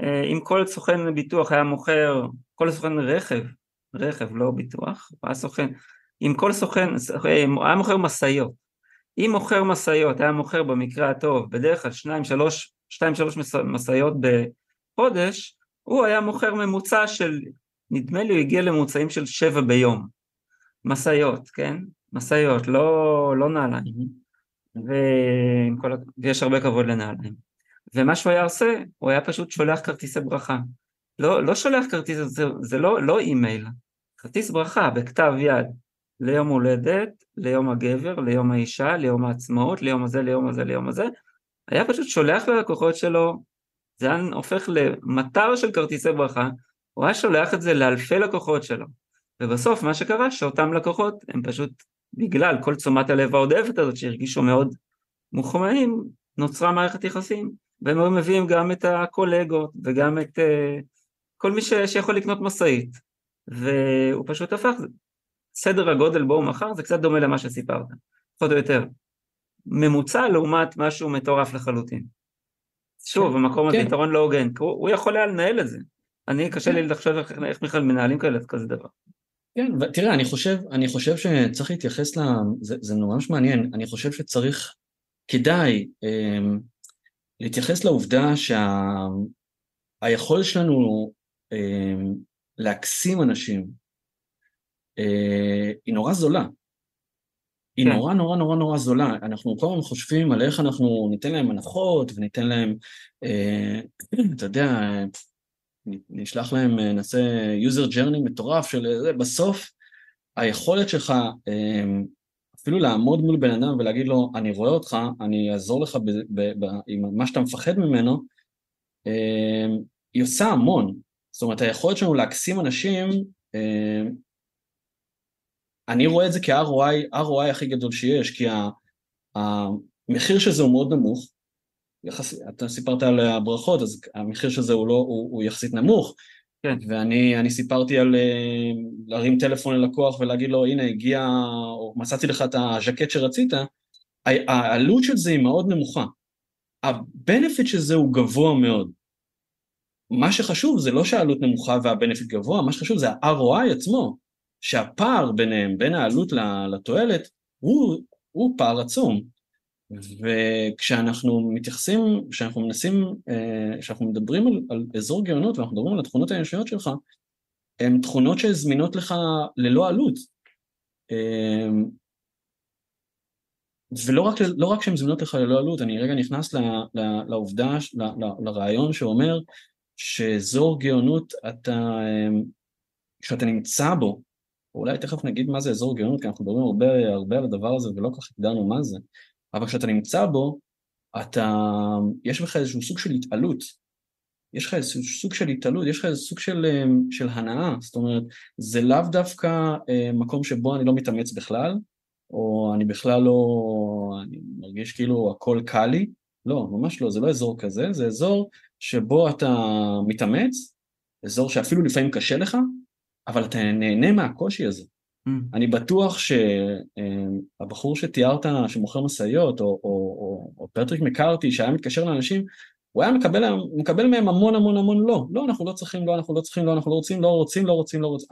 אה, אם כל סוכן ביטוח היה מוכר, כל סוכן רכב, רכב לא ביטוח, הוא היה סוכן, אם כל סוכן, היה מוכר משאיות, אם מוכר משאיות היה מוכר במקרה הטוב בדרך כלל שניים שלוש, שתיים שלוש משאיות בחודש, הוא היה מוכר ממוצע של, נדמה לי הוא הגיע לממוצעים של שבע ביום, משאיות, כן? משאיות, לא, לא נעליים. וכל... ויש הרבה כבוד לנעליים. ומה שהוא היה עושה, הוא היה פשוט שולח כרטיסי ברכה. לא, לא שולח כרטיס, זה, זה לא, לא אימייל, כרטיס ברכה בכתב יד, ליום הולדת, ליום הגבר, ליום האישה, ליום העצמאות, ליום הזה, ליום הזה, ליום הזה, היה פשוט שולח ללקוחות שלו, זה היה הופך למטר של כרטיסי ברכה, הוא היה שולח את זה לאלפי לקוחות שלו. ובסוף מה שקרה שאותם לקוחות הם פשוט בגלל כל תשומת הלב העודפת הזאת שהרגישו מאוד מוחמאים, נוצרה מערכת יחסים, והם היו מביאים גם את הקולגות וגם את uh, כל מי ש, שיכול לקנות משאית, והוא פשוט הפך, סדר הגודל בו הוא מכר זה קצת דומה למה שסיפרת, פחות או יותר. ממוצע לעומת משהו מטורף לחלוטין. שוב, כן, המקום הזה כן. יתרון לא הוגן, הוא, הוא יכול היה לנהל את זה. אני, קשה לי כן. לחשוב איך בכלל מנהלים כאלה כזה דבר. כן, ותראה, אני חושב, אני חושב שצריך להתייחס ל... זה, זה ממש מעניין, אני חושב שצריך, כדאי, אה, להתייחס לעובדה שהיכולת שה... שלנו אה, להקסים אנשים היא נורא זולה. היא כן. נורא נורא נורא נורא זולה. אנחנו כל הזמן חושבים על איך אנחנו ניתן להם הנחות וניתן להם, אה, אתה יודע, נשלח להם, אה, נעשה user journey מטורף של זה, בסוף היכולת שלך אמ, אפילו לעמוד מול בן אדם ולהגיד לו, אני רואה אותך, אני אעזור לך ב, ב, ב, עם מה שאתה מפחד ממנו, אמ, היא עושה המון. זאת אומרת, היכולת שלנו להקסים אנשים, אמ, אני רואה את זה כ-ROI, ROI הכי גדול שיש, כי המחיר של זה הוא מאוד נמוך, יחס, אתה סיפרת על הברכות, אז המחיר של זה הוא, לא, הוא, הוא יחסית נמוך, כן. ואני סיפרתי על אה, להרים טלפון ללקוח ולהגיד לו, הנה הגיע, או מצאתי לך את הז'קט שרצית, העלות של זה היא מאוד נמוכה. הבנפיט של זה הוא גבוה מאוד. מה שחשוב זה לא שהעלות נמוכה והבנפיט גבוה, מה שחשוב זה ה-ROI עצמו, שהפער ביניהם, בין העלות לתועלת, הוא, הוא פער עצום. וכשאנחנו מתייחסים, כשאנחנו מנסים, אה, כשאנחנו מדברים על, על אזור גאונות ואנחנו מדברים על התכונות האנושיות שלך, הן תכונות שזמינות לך ללא עלות. אה, ולא רק, לא רק שהן זמינות לך ללא עלות, אני רגע נכנס ל, ל, לעובדה, ל, ל, לרעיון שאומר שאזור גאונות אתה, אה, כשאתה נמצא בו, אולי תכף נגיד מה זה אזור גאונות, כי אנחנו מדברים הרבה, הרבה על הדבר הזה ולא כל כך הגדרנו מה זה, אבל כשאתה נמצא בו, אתה, יש לך איזשהו סוג של התעלות, יש לך איזשהו סוג של התעלות, יש לך איזשהו סוג של, אמ, של הנאה, זאת אומרת, זה לאו דווקא אה, מקום שבו אני לא מתאמץ בכלל, או אני בכלל לא, אני מרגיש כאילו הכל קל לי, לא, ממש לא, זה לא אזור כזה, זה אזור שבו אתה מתאמץ, אזור שאפילו לפעמים קשה לך, אבל אתה נהנה מהקושי הזה. Mm. אני בטוח שהבחור שתיארת, שמוכר משאיות, או, או, או, או פטריק מקארתי, שהיה מתקשר לאנשים, הוא היה מקבל, מקבל מהם המון המון המון לא. לא, אנחנו לא צריכים, לא, אנחנו לא צריכים, לא, אנחנו לא רוצים, לא רוצים, לא רוצים, לא רוצים.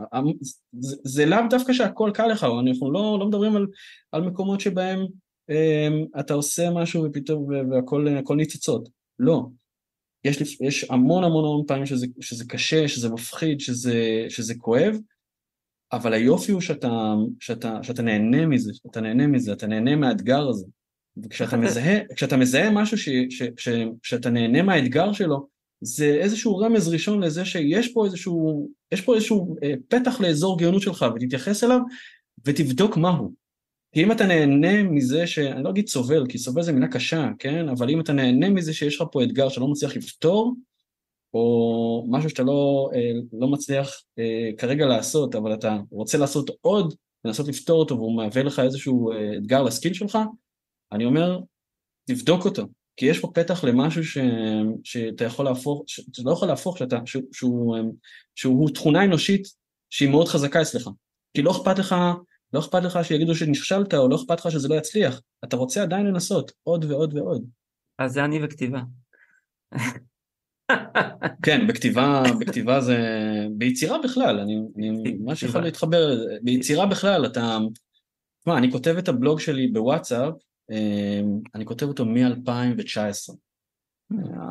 זה, זה לאו דווקא שהכל קל לך, אנחנו לא, לא מדברים על, על מקומות שבהם um, אתה עושה משהו ופתאום והכל ניצוצות. לא. יש, יש המון המון המון פעמים שזה, שזה קשה, שזה מפחיד, שזה, שזה כואב, אבל היופי הוא שאתה, שאתה, שאתה נהנה מזה, שאתה נהנה מזה, אתה נהנה מהאתגר הזה. וכשאתה מזהה, כשאתה מזהה משהו ש, ש, ש, שאתה נהנה מהאתגר שלו, זה איזשהו רמז ראשון לזה שיש פה איזשהו, יש פה איזשהו אה, פתח לאזור גאונות שלך, ותתייחס אליו ותבדוק מהו. כי אם אתה נהנה מזה ש... אני לא אגיד סובל, כי סובל זה מילה קשה, כן? אבל אם אתה נהנה מזה שיש לך פה אתגר שאתה לא מצליח לפתור, או משהו שאתה לא, אה, לא מצליח אה, כרגע לעשות, אבל אתה רוצה לעשות עוד, לנסות לפתור אותו והוא מהווה לך איזשהו אה, אתגר לסקיל שלך, אני אומר, תבדוק אותו, כי יש פה פתח למשהו ש, שאתה יכול להפוך, שאתה לא יכול להפוך, שאתה, שהוא, שהוא, שהוא תכונה אנושית שהיא מאוד חזקה אצלך, כי לא אכפת לך, לא אכפת לך שיגידו שנכשלת, או לא אכפת לך שזה לא יצליח. אתה רוצה עדיין לנסות, עוד ועוד ועוד. אז זה אני וכתיבה. כן, בכתיבה, בכתיבה זה... ביצירה בכלל, אני, אני ממש יכול להתחבר לזה. ביצירה בכלל, אתה... תשמע, אני כותב את הבלוג שלי בוואטסאפ, אמ, אני כותב אותו מ-2019.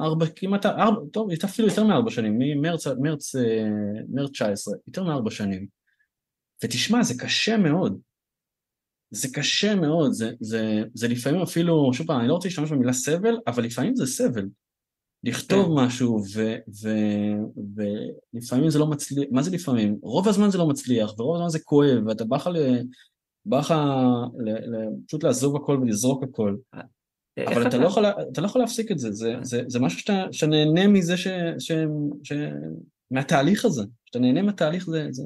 ארבע, כמעט, ארבע, טוב, אפילו יותר מארבע שנים, ממרץ, מרץ, אה, מרץ 19, יותר מארבע שנים. ותשמע, זה קשה מאוד. זה קשה מאוד, זה, זה, זה לפעמים אפילו, שוב פעם, אני לא רוצה להשתמש במילה סבל, אבל לפעמים זה סבל. לכתוב כן. משהו, ו, ו, ולפעמים זה לא מצליח, מה זה לפעמים? רוב הזמן זה לא מצליח, ורוב הזמן זה כואב, ואתה בא לך ל... בא לך פשוט לעזוב הכל ולזרוק הכל. אבל אתה לא, יכול, אתה לא יכול להפסיק את זה, זה, אה. זה, זה משהו שאתה, שאתה נהנה מזה, ש, ש, ש, מהתהליך הזה, שאתה נהנה מהתהליך זה, זה...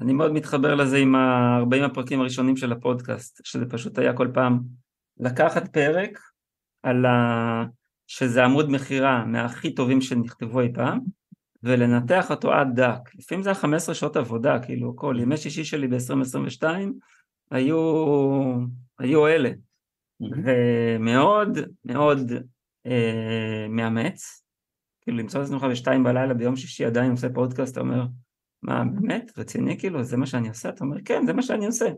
אני מאוד מתחבר לזה עם ה-40 הפרקים הראשונים של הפודקאסט, שזה פשוט היה כל פעם לקחת פרק על ה... שזה עמוד מכירה מהכי טובים שנכתבו אי פעם, ולנתח אותו עד דק. לפעמים זה היה 15 שעות עבודה, כאילו כל ימי שישי שלי ב-2022 היו, היו אלה. ומאוד מאוד אה, מאמץ, כאילו למצוא את עצמך בשתיים בלילה ביום שישי עדיין עושה פודקאסט, אתה אומר, מה באמת? רציני כאילו? זה מה שאני עושה? אתה אומר, כן, זה מה שאני עושה.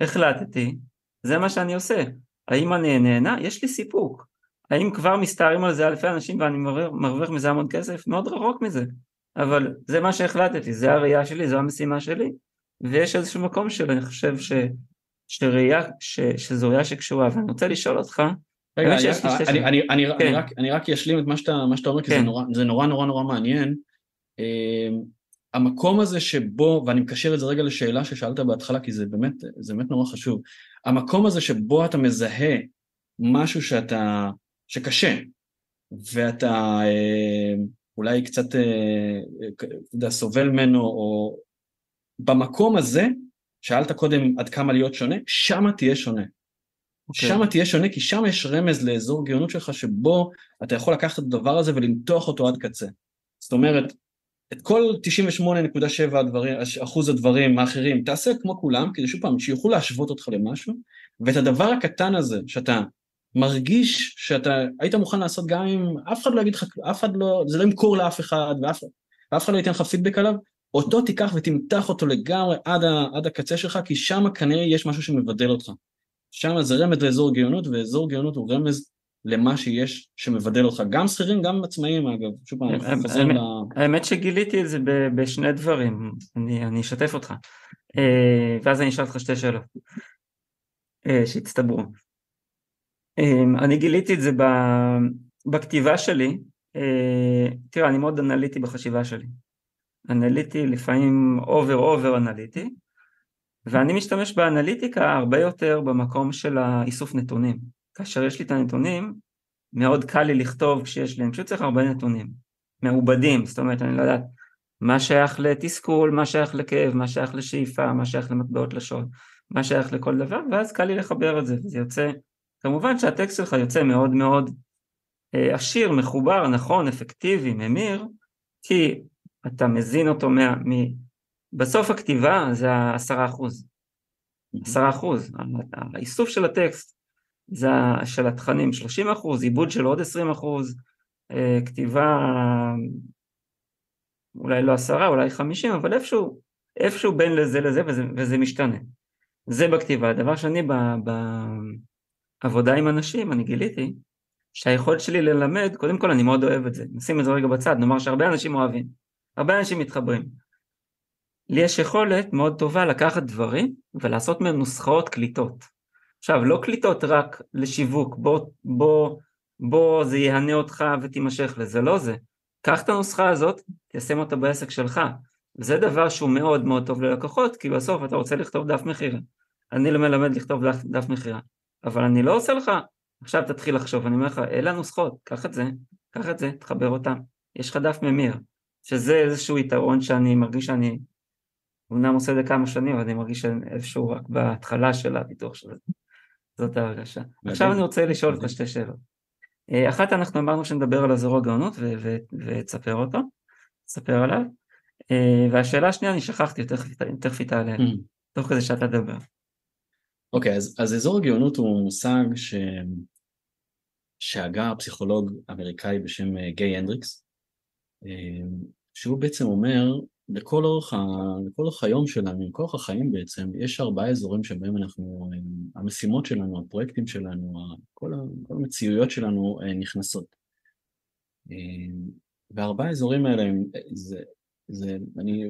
החלטתי, זה מה שאני עושה. האם אני נהנה? יש לי סיפוק. האם כבר מסתערים על זה אלפי אנשים ואני מרוויח מזה המון כסף? מאוד רחוק מזה. אבל זה מה שהחלטתי, זה הראייה שלי, זו המשימה שלי, ויש איזשהו מקום שאני חושב ש... שראייה, ש, שזו ראייה שקשורה, ואני רוצה לשאול אותך, רגע, אני, אני, אני, אני, כן. אני, רק, אני רק אשלים את מה שאתה, מה שאתה אומר, כן. כי זה נורא, זה נורא נורא נורא מעניין. המקום הזה שבו, ואני מקשר את זה רגע לשאלה ששאלת בהתחלה, כי זה באמת, זה באמת נורא חשוב, המקום הזה שבו אתה מזהה משהו שאתה, שקשה, ואתה uh, אולי קצת, אה, אתה סובל ממנו, או במקום הזה, שאלת קודם עד כמה להיות שונה, שמה תהיה שונה. Okay. אוקיי. שמה תהיה שונה כי שם יש רמז לאזור גאונות שלך שבו אתה יכול לקחת את הדבר הזה ולמתוח אותו עד קצה. זאת אומרת, את כל 98.7 הדברים, אחוז הדברים האחרים תעשה כמו כולם, כדי שוב פעם, שיוכלו להשוות אותך למשהו, ואת הדבר הקטן הזה שאתה מרגיש שאתה היית מוכן לעשות גם אם אף אחד לא יגיד לך, אף אחד לא, זה לא ימכור לאף אחד ואף, ואף אחד לא ייתן לך פידבק עליו, אותו תיקח ותמתח אותו לגמרי עד, ה, עד הקצה שלך, כי שם כנראה יש משהו שמבדל אותך. שם זה רמז לאזור גאונות, ואזור גאונות הוא רמז למה שיש שמבדל אותך. גם שכירים, גם עצמאים אגב. שוב פעם, חוזרים ל... האמת שגיליתי את זה בשני דברים, אני, אני אשתף אותך. אה, ואז אני אשאל אותך שתי שאלות אה, שהצטברו. אה, אני גיליתי את זה בכתיבה שלי, תראה, אני מאוד אנליטי בחשיבה שלי. אנליטי, לפעמים over over אנליטי, ואני משתמש באנליטיקה הרבה יותר במקום של האיסוף נתונים. כאשר יש לי את הנתונים, מאוד קל לי לכתוב כשיש לי, אני פשוט צריך הרבה נתונים, מעובדים, זאת אומרת, אני לא יודעת מה שייך לתסכול, מה שייך לכאב, מה שייך לשאיפה, מה שייך למטבעות לשון, מה שייך לכל דבר, ואז קל לי לחבר את זה, וזה יוצא, כמובן שהטקסט שלך יוצא מאוד מאוד אה, עשיר, מחובר, נכון, אפקטיבי, ממיר, כי אתה מזין אותו מה... מ... בסוף הכתיבה זה העשרה אחוז. עשרה אחוז. האיסוף של הטקסט זה של התכנים 30 אחוז, עיבוד של עוד 20 אחוז, אה, כתיבה אולי לא עשרה, אולי חמישים, אבל איפשהו, איפשהו בין לזה לזה וזה, וזה משתנה. זה בכתיבה. דבר שני, בעבודה עם אנשים, אני גיליתי שהיכולת שלי ללמד, קודם כל אני מאוד אוהב את זה, נשים את זה רגע בצד, נאמר שהרבה אנשים אוהבים. הרבה אנשים מתחברים. לי יש יכולת מאוד טובה לקחת דברים ולעשות מהם נוסחאות קליטות. עכשיו, לא קליטות רק לשיווק, בוא, בוא, בוא זה יהנה אותך ותימשך לזה, לא זה. קח את הנוסחה הזאת, תיישם אותה בעסק שלך. וזה דבר שהוא מאוד מאוד טוב ללקוחות, כי בסוף אתה רוצה לכתוב דף מכירה. אני לא מלמד לכתוב דף, דף מכירה, אבל אני לא עושה לך, עכשיו תתחיל לחשוב, אני אומר לך, אלה הנוסחות, קח את זה, קח את זה, תחבר אותם, יש לך דף ממיר, שזה איזשהו יתרון שאני מרגיש שאני, אמנם עושה את זה כמה שנים, אבל אני מרגיש איזשהו רק בהתחלה של הפיתוח של זה. זאת ההרגשה. עכשיו אני רוצה לשאול אותך שתי שאלות. אה, אחת אנחנו אמרנו שנדבר על הזרוע גאונות ותספר אותו, תספר עליו. אה, והשאלה השנייה אני שכחתי, תכף היא תעלה, mm. תוך כדי שאתה תדבר. אוקיי, אז, אז אזור הגאונות הוא מושג ש... שהגה פסיכולוג אמריקאי בשם אה, גיי הנדריקס, שהוא בעצם אומר, לכל אורך, ה... לכל אורך היום שלנו, לכל אורך החיים בעצם, יש ארבעה אזורים שבהם אנחנו, אה, המשימות שלנו, הפרויקטים שלנו, כל, ה... כל המציאויות שלנו נכנסות. והארבעה האזורים האלה, זה, זה, אני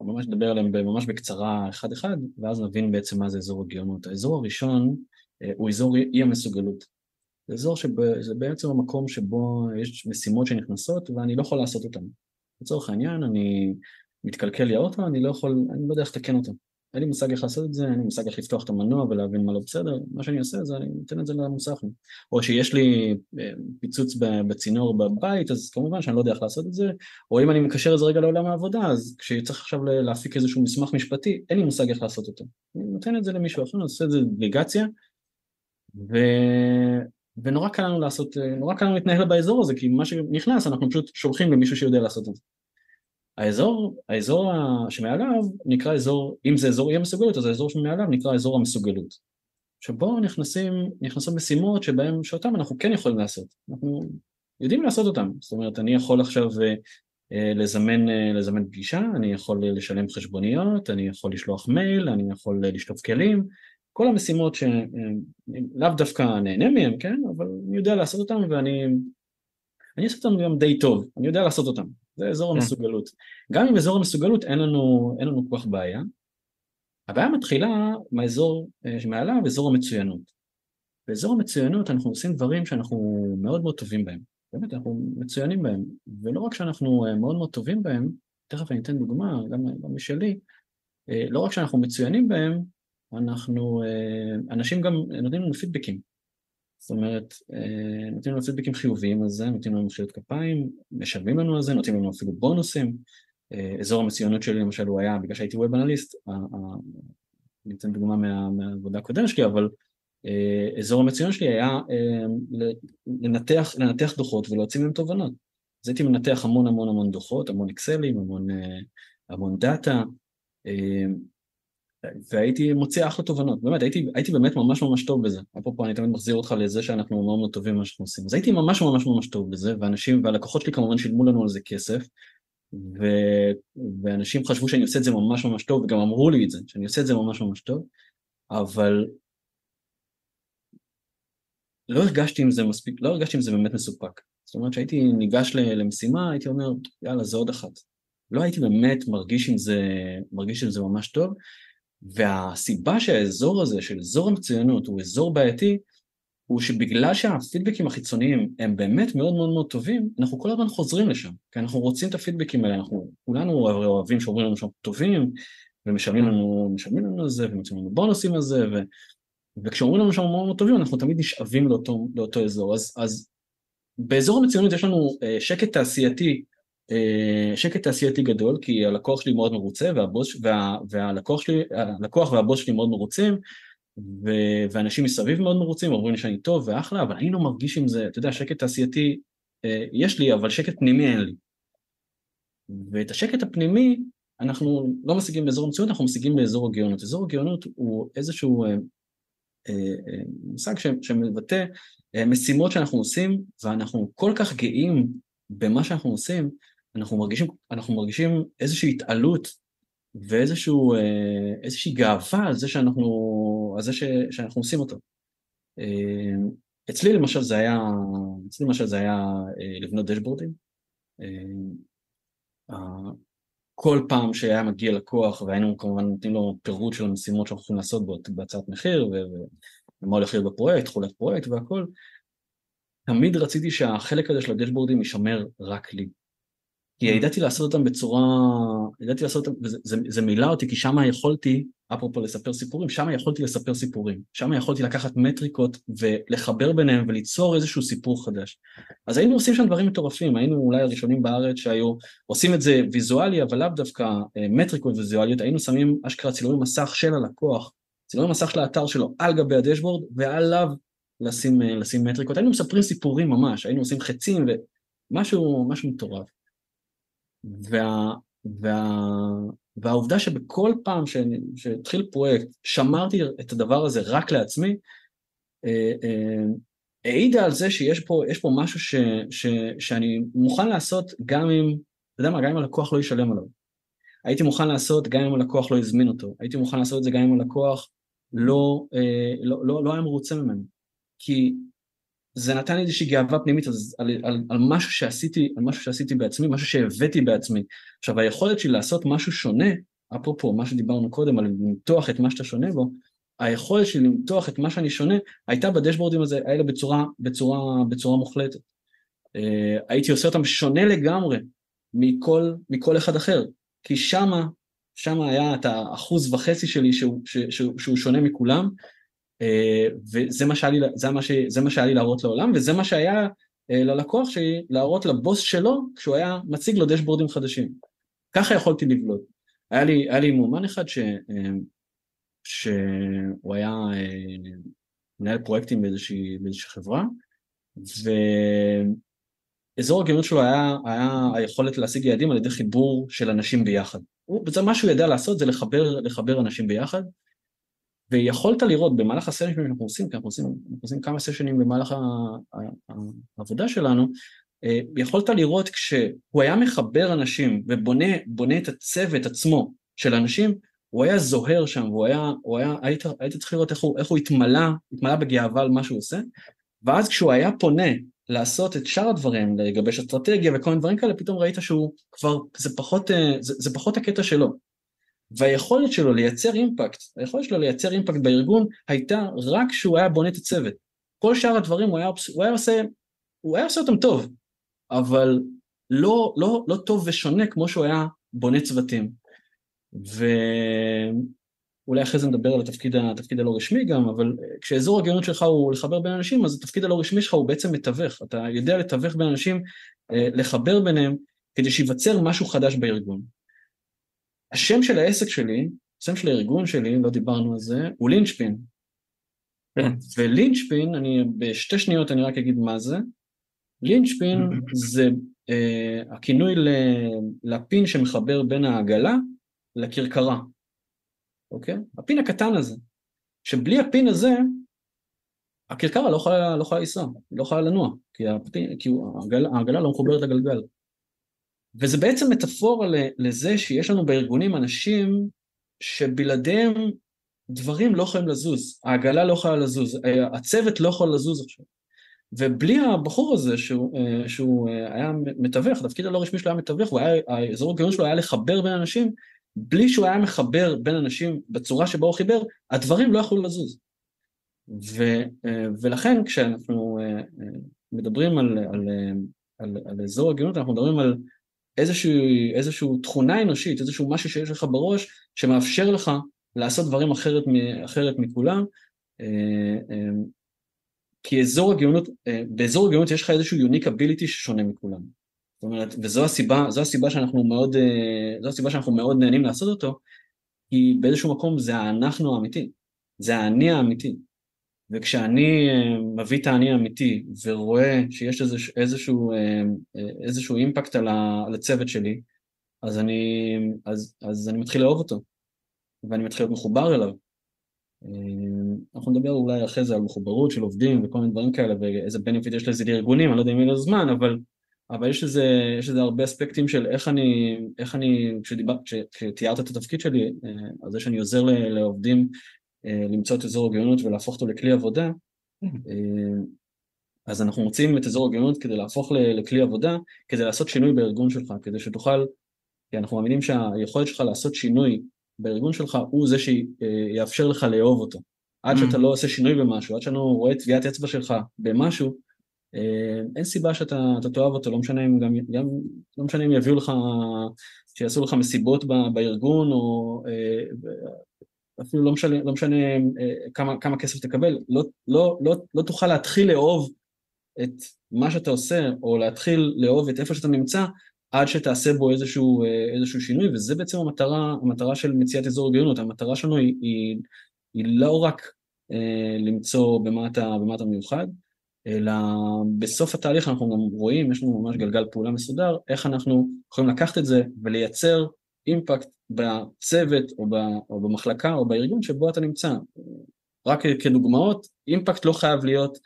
ממש אדבר עליהם ממש בקצרה אחד-אחד, ואז נבין בעצם מה זה אזור הגאונות. האזור הראשון הוא אזור אי המסוגלות. זה אזור שזה בעצם המקום שבו יש משימות שנכנסות ואני לא יכול לעשות אותן. לצורך העניין, אני מתקלקל לי האוטו, אני לא יכול, אני לא יודע איך לתקן אותו. אין לי מושג איך לעשות את זה, אין לי מושג איך לפתוח את המנוע ולהבין מה לא בסדר, מה שאני עושה זה אני נותן את זה למוסך. או שיש לי אה, פיצוץ בצינור בבית, אז כמובן שאני לא יודע איך לעשות את זה, או אם אני מקשר את זה רגע לעולם העבודה, אז כשצריך עכשיו להפיק איזשהו מסמך משפטי, אין לי מושג איך לעשות אותו. אני נותן את זה למישהו אחר, עושה את זה בליגציה, ו... ונורא קל לנו לעשות, נורא קל לנו להתנהל באזור הזה, כי מה שנכנס אנחנו פשוט שולחים למישהו שיודע לעשות את זה. האזור, האזור שמעליו נקרא אזור, אם זה אזור אי המסוגלות, אז האזור שמעליו נקרא אזור המסוגלות. שבו נכנסים, נכנסות משימות שבהם, שאותם אנחנו כן יכולים לעשות. אנחנו יודעים לעשות אותם. זאת אומרת, אני יכול עכשיו אה, לזמן, אה, לזמן פגישה, אני יכול לשלם חשבוניות, אני יכול לשלוח מייל, אני יכול לשטוף כלים, כל המשימות שלאו דווקא נהנה מהן, כן, אבל אני יודע לעשות אותן ואני אני אעשה אותן גם די טוב, אני יודע לעשות אותן, זה אזור כן. המסוגלות. גם עם אזור המסוגלות אין לנו, אין לנו כל כך בעיה. הבעיה מתחילה מהאזור אה, שמעליו, אזור המצוינות. באזור המצוינות אנחנו עושים דברים שאנחנו מאוד מאוד טובים בהם, באמת אנחנו מצוינים בהם, ולא רק שאנחנו אה, מאוד מאוד טובים בהם, תכף אני אתן דוגמה, גם, גם משלי, אה, לא רק שאנחנו מצוינים בהם, אנחנו, אנשים גם נותנים לנו פידבקים. זאת אומרת, אה, נותנים לנו פידבקים חיוביים על זה, נותנים לנו מחיאות כפיים, משלמים לנו על זה, נותנים לנו אפילו בונוסים. אה, אזור המצוינות שלי למשל הוא היה, בגלל שהייתי ווב אנליסט, אני אתן דוגמה מה, מהעבודה הקודמת שלי, אבל אזור המצוינות שלי היה לנתח, לנתח דוחות ולהוציא מהם תובנות. אז הייתי מנתח המון המון המון דוחות, המון אקסלים, המון, המון דאטה, והייתי מוציא אחלה תובנות, באמת, הייתי, הייתי באמת ממש ממש טוב בזה. אפרופו, אני תמיד מחזיר אותך לזה שאנחנו מאוד מאוד טובים במה שאנחנו עושים. אז הייתי ממש ממש ממש טוב בזה, ואנשים, והלקוחות שלי כמובן שילמו לנו על זה כסף, ו... ואנשים חשבו שאני עושה את זה ממש ממש טוב, וגם אמרו לי את זה, שאני עושה את זה ממש ממש טוב, אבל לא הרגשתי עם זה מספיק, לא הרגשתי עם זה באמת מסופק. זאת אומרת שהייתי ניגש למשימה, הייתי אומר, יאללה, זה עוד אחת. לא הייתי באמת מרגיש עם זה, מרגיש עם זה ממש טוב, והסיבה שהאזור הזה של אזור המצוינות הוא אזור בעייתי הוא שבגלל שהפידבקים החיצוניים הם באמת מאוד מאוד מאוד טובים, אנחנו כל הזמן חוזרים לשם, כי אנחנו רוצים את הפידבקים האלה, אנחנו כולנו אוהבים שאומרים לנו שאנחנו טובים, ומשלמים לנו, משלמים לנו על זה, ומוצאים לנו בונוסים על זה, ו, וכשאומרים לנו שאנחנו מאוד מאוד טובים, אנחנו תמיד נשאבים לאותו, לאותו אזור. אז, אז באזור המצוינות יש לנו אה, שקט תעשייתי שקט תעשייתי גדול, כי הלקוח שלי מאוד מרוצה, והבוס, וה, והלקוח שלי, הלקוח והבוס שלי מאוד מרוצים, ו, ואנשים מסביב מאוד מרוצים, אומרים שאני טוב ואחלה, אבל אני לא מרגיש עם זה, אתה יודע, שקט תעשייתי אה, יש לי, אבל שקט פנימי אין לי. ואת השקט הפנימי אנחנו לא משיגים באזור המציאות, אנחנו משיגים באזור הגאונות. אזור הגאונות הוא איזשהו אה, אה, אה, מושג ש, שמבטא אה, משימות שאנחנו עושים, ואנחנו כל כך גאים במה שאנחנו עושים, אנחנו מרגישים, אנחנו מרגישים איזושהי התעלות ואיזושהי אה, גאווה על זה שאנחנו, על זה ש, שאנחנו עושים אותו. אה, אצלי למשל זה היה, אצלי למשל זה היה אה, לבנות דשבורדים. כל פעם שהיה מגיע לקוח והיינו כמובן נותנים לו פירוט של המשימות שאנחנו יכולים לעשות בהצעת מחיר ומה הולך להיות בפרויקט, תכולת פרויקט והכל, תמיד רציתי שהחלק הזה של הדשבורדים יישמר רק לי. כי. ידעתי לעשות אותם בצורה, ידעתי לעשות אותם, וזה זה, זה מילא אותי, כי שם יכולתי, אפרופו לספר סיפורים, שם יכולתי לספר סיפורים. שם יכולתי לקחת מטריקות ולחבר ביניהם וליצור איזשהו סיפור חדש. אז היינו עושים שם דברים מטורפים, היינו אולי הראשונים בארץ שהיו עושים את זה ויזואלי, אבל לאו דווקא אה, מטריקות ויזואליות, היינו שמים אשכרה צילומי מסך של הלקוח, צילומי מסך של האתר שלו על גבי הדשבורד, ועליו לשים, אה, לשים מטריקות. היינו מספרים סיפורים ממש, היינו עושים חצים ומשהו משהו מטורף. וה, וה... והעובדה שבכל פעם שהתחיל פרויקט שמרתי את הדבר הזה רק לעצמי, אה, אה, העידה על זה שיש פה, פה משהו ש, ש, שאני מוכן לעשות גם אם, אתה יודע מה, גם אם הלקוח לא ישלם עליו. הייתי מוכן לעשות גם אם הלקוח לא הזמין אותו, הייתי מוכן לעשות את זה גם אם הלקוח לא, אה, לא, לא, לא היה מרוצה ממנו. כי זה נתן לי איזושהי גאווה פנימית על, על, על, על משהו שעשיתי, על משהו שעשיתי בעצמי, משהו שהבאתי בעצמי. עכשיו היכולת שלי לעשות משהו שונה, אפרופו מה שדיברנו קודם על למתוח את מה שאתה שונה בו, היכולת שלי למתוח את מה שאני שונה הייתה בדשבורדים הזה, האלה בצורה, בצורה, בצורה מוחלטת. Uh, הייתי עושה אותם שונה לגמרי מכל, מכל אחד אחר, כי שמה, שמה היה את האחוז וחצי שלי שהוא, שהוא, שהוא שונה מכולם, וזה מה שהיה לי, זה מה, ש, זה מה שהיה לי להראות לעולם, וזה מה שהיה uh, ללקוח שלי להראות לבוס שלו כשהוא היה מציג לו דשבורדים חדשים. ככה יכולתי לבלוט. היה לי, היה לי מומן אחד ש... Uh, שהוא היה אה, מנהל פרויקטים באיזושהי, באיזושהי חברה, ואזור הגאונות שלו היה, היה היכולת להשיג יעדים על ידי חיבור של אנשים ביחד. הוא, מה שהוא ידע לעשות זה לחבר, לחבר אנשים ביחד, ויכולת לראות במהלך הסשנים שאנחנו עושים, כי אנחנו עושים, אנחנו עושים כמה סשנים במהלך העבודה שלנו, אה, יכולת לראות כשהוא היה מחבר אנשים ובונה את הצוות עצמו של אנשים, הוא היה זוהר שם, והוא היה, הוא היה, היית, היית צריך לראות איך הוא, איך הוא התמלא, התמלא בגאווה על מה שהוא עושה, ואז כשהוא היה פונה לעשות את שאר הדברים, לגבש אסטרטגיה וכל מיני דברים כאלה, פתאום ראית שהוא כבר, זה פחות, אה, זה, זה פחות הקטע שלו. והיכולת שלו לייצר אימפקט, היכולת שלו לייצר אימפקט בארגון הייתה רק כשהוא היה בונה את הצוות. כל שאר הדברים הוא היה, הוא היה עושה, הוא היה עושה אותם טוב, אבל לא, לא, לא טוב ושונה כמו שהוא היה בונה צוותים. ואולי אחרי זה נדבר על התפקיד, התפקיד הלא רשמי גם, אבל כשאזור הגאונות שלך הוא לחבר בין אנשים, אז התפקיד הלא רשמי שלך הוא בעצם מתווך, אתה יודע לתווך בין אנשים, אה, לחבר ביניהם, כדי שייווצר משהו חדש בארגון. השם של העסק שלי, השם של הארגון שלי, לא דיברנו על זה, הוא לינצ'פין. כן. ולינצ'פין, אני בשתי שניות אני רק אגיד מה זה. לינצ'פין זה אה, הכינוי לפין שמחבר בין העגלה לכרכרה, אוקיי? הפין הקטן הזה, שבלי הפין הזה, הכרכרה לא יכולה, לא יכולה לנסוע, היא לא יכולה לנוע, כי, הפין, כי העגל, העגלה לא מחוברת לגלגל. וזה בעצם מטאפורה לזה שיש לנו בארגונים אנשים שבלעדיהם דברים לא יכולים לזוז, העגלה לא יכולה לזוז, הצוות לא יכול לזוז עכשיו. ובלי הבחור הזה שהוא, שהוא היה מתווך, התפקיד הלא רשמי שלו היה מתווך, האזור הגאון שלו היה לחבר בין אנשים, בלי שהוא היה מחבר בין אנשים בצורה שבה הוא חיבר, הדברים לא יכלו לזוז. ו, אה, ולכן כשאנחנו אה, אה, מדברים על, על, על, על אזור הגיונות, אנחנו מדברים על איזושהי, איזושהי תכונה אנושית, איזשהו משהו שיש לך בראש, שמאפשר לך לעשות דברים אחרת, אחרת מכולם, כי אזור הגאונות, באזור הגאונות יש לך איזשהו יוניק אביליטי ששונה מכולם. זאת אומרת, וזו הסיבה, זו הסיבה שאנחנו מאוד, אה, זו הסיבה שאנחנו מאוד נהנים לעשות אותו, כי באיזשהו מקום זה האנחנו האמיתי, זה האני האמיתי. וכשאני אה, מביא את האני האמיתי ורואה שיש איזשהו, איזשהו, אה, איזשהו אימפקט על הצוות שלי, אז אני, אז, אז אני מתחיל לאהוב אותו, ואני מתחיל להיות מחובר אליו. אנחנו נדבר אולי אחרי זה על מחוברות של עובדים וכל מיני דברים כאלה ואיזה בנפיט יש לזה לארגונים, אני לא יודע אם יהיה לו זמן, אבל אבל יש לזה, הרבה אספקטים של איך אני, איך אני, כשדיבר, כשתיארת את התפקיד שלי, אה, על זה שאני עוזר לעובדים אה, למצוא את אזור הגאונות ולהפוך אותו לכלי עבודה, אה, אז אנחנו מוצאים את אזור הגאונות כדי להפוך לכלי עבודה, כדי לעשות שינוי בארגון שלך, כדי שתוכל, כי אנחנו מאמינים שהיכולת שלך לעשות שינוי בארגון שלך הוא זה שיאפשר לך לאהוב אותו. עד שאתה לא עושה שינוי במשהו, עד שאני רואה טביעת אצבע שלך במשהו, אה, אין סיבה שאתה תאהב אותו, לא משנה אם גם, גם, לא משנה אם יביאו לך, שיעשו לך מסיבות בארגון, או אה, אפילו לא משנה, לא משנה אה, כמה, כמה כסף תקבל, לא, לא, לא, לא תוכל להתחיל לאהוב את מה שאתה עושה, או להתחיל לאהוב את איפה שאתה נמצא, עד שתעשה בו איזשהו, איזשהו שינוי, וזה בעצם המטרה, המטרה של מציאת אזור הגיונות, המטרה שלנו היא, היא, היא לא רק אה, למצוא במה אתה, במה אתה מיוחד, אלא בסוף התהליך אנחנו גם רואים, יש לנו ממש גלגל פעולה מסודר, איך אנחנו יכולים לקחת את זה ולייצר אימפקט בצוות או, ב, או במחלקה או בארגון שבו אתה נמצא. רק כדוגמאות, אימפקט לא חייב להיות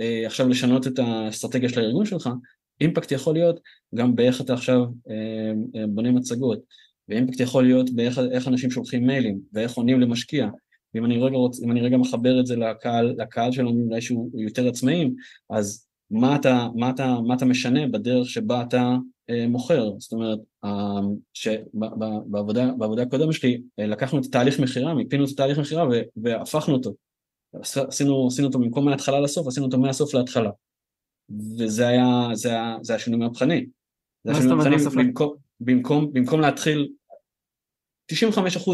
אה, עכשיו לשנות את האסטרטגיה של הארגון שלך, אימפקט יכול להיות גם באיך אתה עכשיו אה, אה, בונה מצגות, ואימפקט יכול להיות באיך אנשים שולחים מיילים, ואיך עונים למשקיע, ואם אני רגע, רוצ, אני רגע מחבר את זה לקהל, לקהל שלנו, אולי שהוא יותר עצמאים, אז מה אתה, מה, אתה, מה אתה משנה בדרך שבה אתה אה, מוכר? זאת אומרת, אה, שבעבודה, בעבודה הקודמת שלי אה, לקחנו את התהליך מכירה, מיפינו את התהליך מכירה והפכנו אותו. עשינו, עשינו אותו במקום מההתחלה לסוף, עשינו אותו מהסוף להתחלה. וזה היה, זה היה, זה היה שינוי מהפכני. זה היה שינוי מהפכני במקום, במקום, במקום להתחיל 95%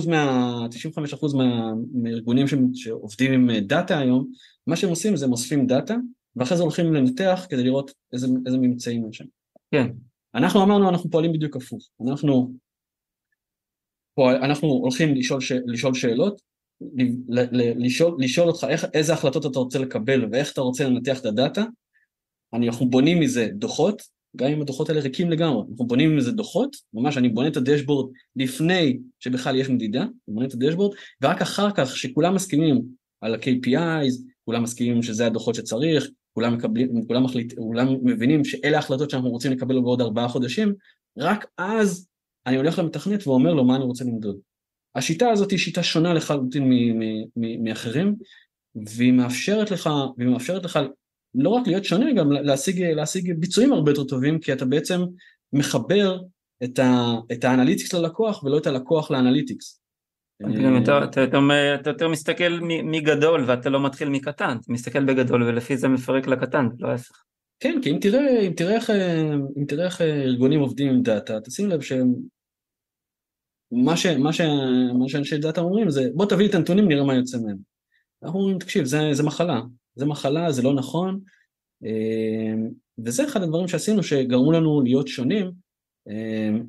מה... 95% מה... מהארגונים ש... שעובדים עם דאטה היום, מה שהם עושים זה הם אוספים דאטה, ואחרי זה הולכים לנתח כדי לראות איזה, איזה ממצאים יש שם. כן. אנחנו אמרנו, אנחנו פועלים בדיוק הפוך. אנחנו, פועל, אנחנו הולכים לשאול, ש... לשאול שאלות, ל... ל... לשאול, לשאול אותך איך, איזה החלטות אתה רוצה לקבל ואיך אתה רוצה לנתח את הדאטה. אנחנו בונים מזה דוחות, גם אם הדוחות האלה ריקים לגמרי, אנחנו בונים עם זה דוחות, ממש אני בונה את הדשבורד לפני שבכלל יש מדידה, אני בונה את הדשבורד, ורק אחר כך שכולם מסכימים על ה-KPIs, כולם מסכימים שזה הדוחות שצריך, כולם, מקבלים, כולם, מחליט, כולם מבינים שאלה ההחלטות שאנחנו רוצים לקבל בעוד ארבעה חודשים, רק אז אני הולך למתכנת ואומר לו מה אני רוצה למדוד. השיטה הזאת היא שיטה שונה לחלוטין מאחרים, והיא מאפשרת לך, והיא מאפשרת לך לא רק להיות שונה, גם להשיג, להשיג ביצועים הרבה יותר טובים, כי אתה בעצם מחבר את, ה, את האנליטיקס ללקוח ולא את הלקוח ל analytics. אתה, יותר מסתכל מגדול ואתה לא מתחיל מקטן, אתה מסתכל בגדול ולפי זה מפרק לקטן, לא ההפך. כן, כי אם תראה, איך, אם תראה איך ארגונים עובדים עם דאטה, תשים לב שהם... מה, ש, מה, ש, מה שאנשי דאטה אומרים זה בוא תביא לי את הנתונים נראה מה יוצא מהם. אנחנו אומרים תקשיב זה, זה מחלה, זה מחלה, זה לא נכון, אמ, וזה אחד הדברים שעשינו שגרמו לנו להיות שונים, אמ,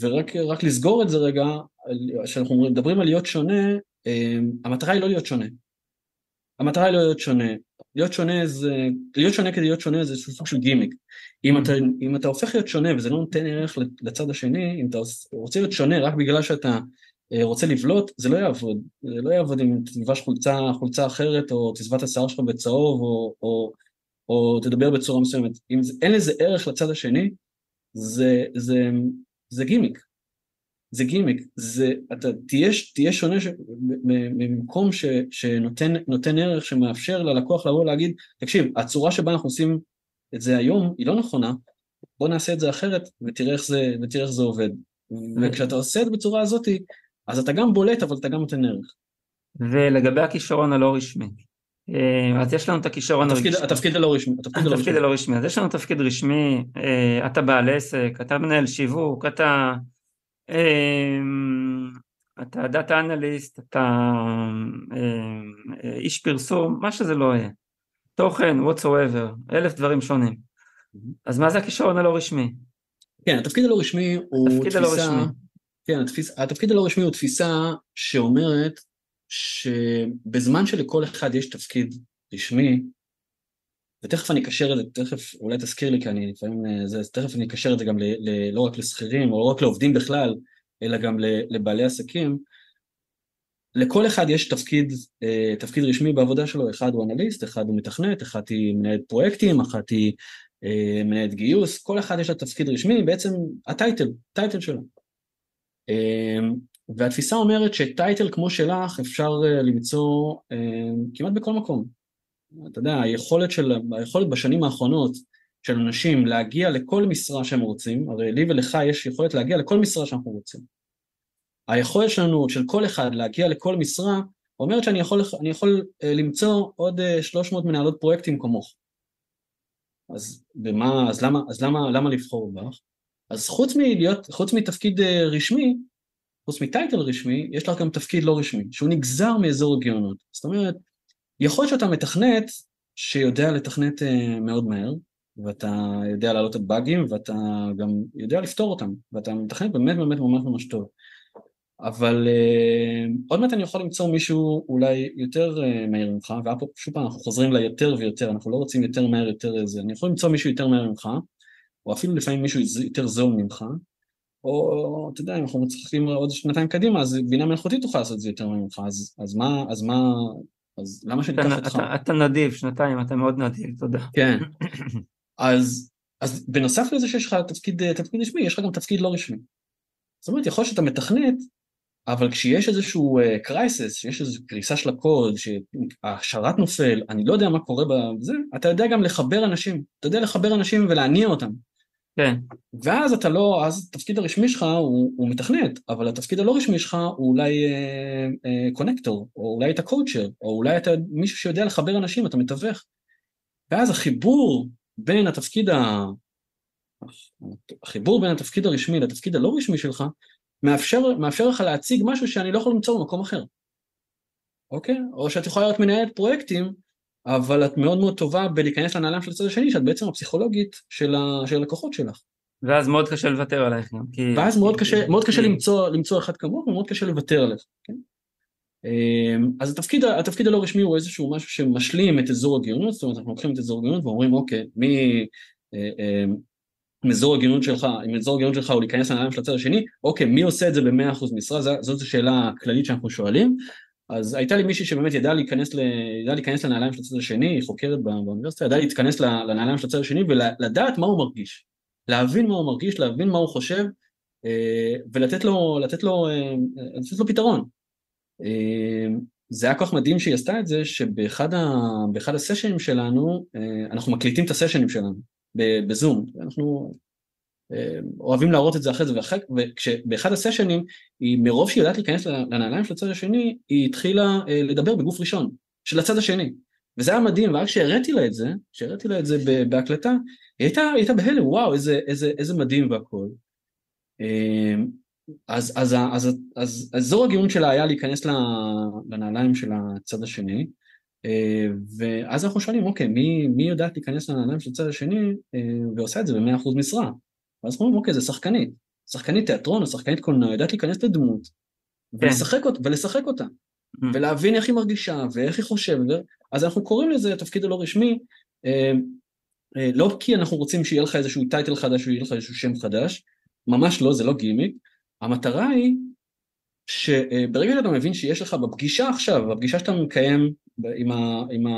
ורק לסגור את זה רגע, כשאנחנו מדברים על להיות שונה, אמ, המטרה היא לא להיות שונה. המטרה היא לא להיות שונה. להיות שונה זה, להיות שונה כדי להיות שונה זה סוג של גימיק. אם אתה, אם אתה הופך להיות שונה וזה לא נותן ערך לצד השני, אם אתה רוצה להיות שונה רק בגלל שאתה אה, רוצה לבלוט, זה לא יעבוד. זה לא יעבוד אם תלבש חולצה, חולצה אחרת, או תצבע את השיער שלך בצהוב, או, או, או תדבר בצורה מסוימת. אם זה, אין לזה ערך לצד השני, זה, זה, זה גימיק. זה גימיק. זה, אתה תהיה, תהיה שונה ש, ממקום ש, שנותן ערך, שמאפשר ללקוח לבוא להגיד, תקשיב, הצורה שבה אנחנו עושים את זה היום היא לא נכונה, בוא נעשה את זה אחרת ותראה איך זה, ותראה איך זה עובד. וכשאתה עושה את זה בצורה הזאת, אז אתה גם בולט אבל אתה גם נותן ערך. ולגבי הכישרון הלא רשמי, אז יש לנו את הכישרון הרשמי. התפקיד הלא רשמי. התפקיד הלא רשמי. אז יש לנו תפקיד רשמי, אה, אתה בעל עסק, אתה מנהל שיווק, אתה אה, אתה דאטה אנליסט, אתה איש פרסום, מה שזה לא יהיה. תוכן, whatsoever, אלף דברים שונים. אז מה זה הכישרון הלא רשמי? כן, התפקיד הלא רשמי הוא תפיסה... כן, התפיס, התפקיד הלא רשמי הוא תפיסה שאומרת שבזמן שלכל אחד יש תפקיד רשמי, ותכף אני אקשר את זה, תכף אולי תזכיר לי כי אני לפעמים, אה, זה, תכף אני אקשר את זה גם ל, ל, לא רק לשכירים או לא רק לעובדים בכלל, אלא גם לבעלי עסקים, לכל אחד יש תפקיד, אה, תפקיד רשמי בעבודה שלו, אחד הוא אנליסט, אחד הוא מתכנת, אחת היא מנהלת פרויקטים, אחת היא אה, מנהלת גיוס, כל אחד יש לה תפקיד רשמי, בעצם הטייטל, טייטל שלו. והתפיסה אומרת שטייטל כמו שלך אפשר אה, למצוא אמ, כמעט בכל מקום. אתה יודע, היכולת, של, היכולת בשנים האחרונות של אנשים להגיע לכל משרה שהם רוצים, הרי לי ולך יש יכולת להגיע לכל משרה שאנחנו רוצים. היכולת שלנו, של כל אחד להגיע לכל משרה, אומרת שאני יכול, יכול אה, למצוא עוד 300 אה, מנהלות פרויקטים כמוך. אז במה, אז למה, אז למה, למה לבחור בך? אז חוץ מלהיות, חוץ מתפקיד אה, רשמי, חוץ מטייטל רשמי, יש לך גם תפקיד לא רשמי, שהוא נגזר מאזור הגאונות. זאת אומרת, יכול להיות שאתה מתכנת שיודע לתכנת אה, מאוד מהר, ואתה יודע להעלות את באגים, ואתה גם יודע לפתור אותם, ואתה מתכנת באמת באמת ממש ממש טוב. אבל uh, עוד מעט אני יכול למצוא מישהו אולי יותר uh, מהיר ממך, ושוב פעם אנחנו חוזרים ליותר ויותר, אנחנו לא רוצים יותר מהר יותר איזה, אני יכול למצוא מישהו יותר מהר ממך, או אפילו לפעמים מישהו יותר זול ממך, או אתה יודע, אם אנחנו מצליחים עוד שנתיים קדימה, אז בינה מלאכותית תוכל לעשות את זה יותר ממך, אז, אז מה, אז מה, אז למה שאני אקח אותך? אתה, אתה נדיב, שנתיים, אתה מאוד נדיב, תודה. כן, אז, אז בנוסף לזה שיש לך תפקיד, תפקיד רשמי, יש לך גם תפקיד לא רשמי. זאת אומרת, יכול שאתה מתכנת, אבל כשיש איזשהו crisis, אה, שיש איזושהי קריסה של הקוד, שהשרת נופל, אני לא יודע מה קורה בזה, אתה יודע גם לחבר אנשים, אתה יודע לחבר אנשים ולהניע אותם. כן. ואז אתה לא, אז התפקיד הרשמי שלך הוא, הוא מתכנת, אבל התפקיד הלא רשמי שלך הוא אולי connector, אה, אה, או אולי אתה coacher, או אולי אתה מישהו שיודע לחבר אנשים, אתה מתווך. ואז החיבור בין התפקיד ה... החיבור בין התפקיד הרשמי לתפקיד הלא רשמי שלך, מאפשר, מאפשר לך להציג משהו שאני לא יכול למצוא במקום אחר. אוקיי? או שאת יכולה להיות מנהלת פרויקטים, אבל את מאוד מאוד טובה בלהיכנס לנעליים של הצד השני, שאת בעצם הפסיכולוגית של, ה, של הלקוחות שלך. ואז מאוד קשה לוותר עלייך גם. כי... ואז מאוד קשה, מאוד קשה למצוא, למצוא אחד כמוך, ומאוד קשה לוותר עליך. כן? אמ, אז התפקיד, התפקיד הלא רשמי הוא איזשהו משהו שמשלים את אזור הגאונות, זאת אומרת אנחנו לוקחים את אזור הגאונות ואומרים אוקיי, מי... אה, אמ, אזור הגאונות שלך, אם אזור הגאונות שלך הוא להיכנס לנעליים של הצד השני, אוקיי, מי עושה את זה ב-100% משרה? זאת השאלה הכללית שאנחנו שואלים. אז הייתה לי מישהי שבאמת ידעה להיכנס, ל... ידעה להיכנס לנעליים של הצד השני, היא חוקרת באוניברסיטה, ידעה להתכנס לנעליים של הצד השני ולדעת מה הוא מרגיש. להבין מה הוא מרגיש, להבין מה הוא חושב, אה, ולתת לו, לתת לו, אה, לתת לו פתרון. אה, זה היה כל כך מדהים שהיא עשתה את זה, שבאחד ה... הסשנים שלנו, אנחנו מקליטים את הסשנים שלנו. בזום, אנחנו אוהבים להראות את זה אחרי זה, וכשבאחד הסשנים, היא מרוב שהיא יודעת להיכנס לנעליים של הצד השני, היא התחילה אה, לדבר בגוף ראשון, של הצד השני. וזה היה מדהים, ורק כשהראיתי לה את זה, כשהראיתי לה את זה בהקלטה, היא הייתה, הייתה בהלם, וואו, איזה, איזה, איזה מדהים והכל. אה, אז, אז, אז, אז, אז אזור הגאון שלה היה להיכנס לנעליים של הצד השני, אה, ואז אנחנו שואלים, אוקיי, מי, מי יודעת להיכנס לנעליים של הצד השני אה, ועושה את זה ב-100% משרה? ואז אנחנו אומרים, אוקיי, זה שחקנית. שחקנית תיאטרון או שחקנית קולנוע יודעת להיכנס לדמות כן. ולשחק, אותה, ולשחק אותה, mm. ולהבין איך היא מרגישה ואיך היא חושבת. אז אנחנו קוראים לזה התפקיד הלא רשמי, אה, לא כי אנחנו רוצים שיהיה לך איזשהו טייטל חדש או יהיה לך איזשהו שם חדש, ממש לא, זה לא גימיק. המטרה היא שברגע שאתה מבין שיש לך בפגישה עכשיו, בפגישה שאתה מקיים עם, ה, עם, ה,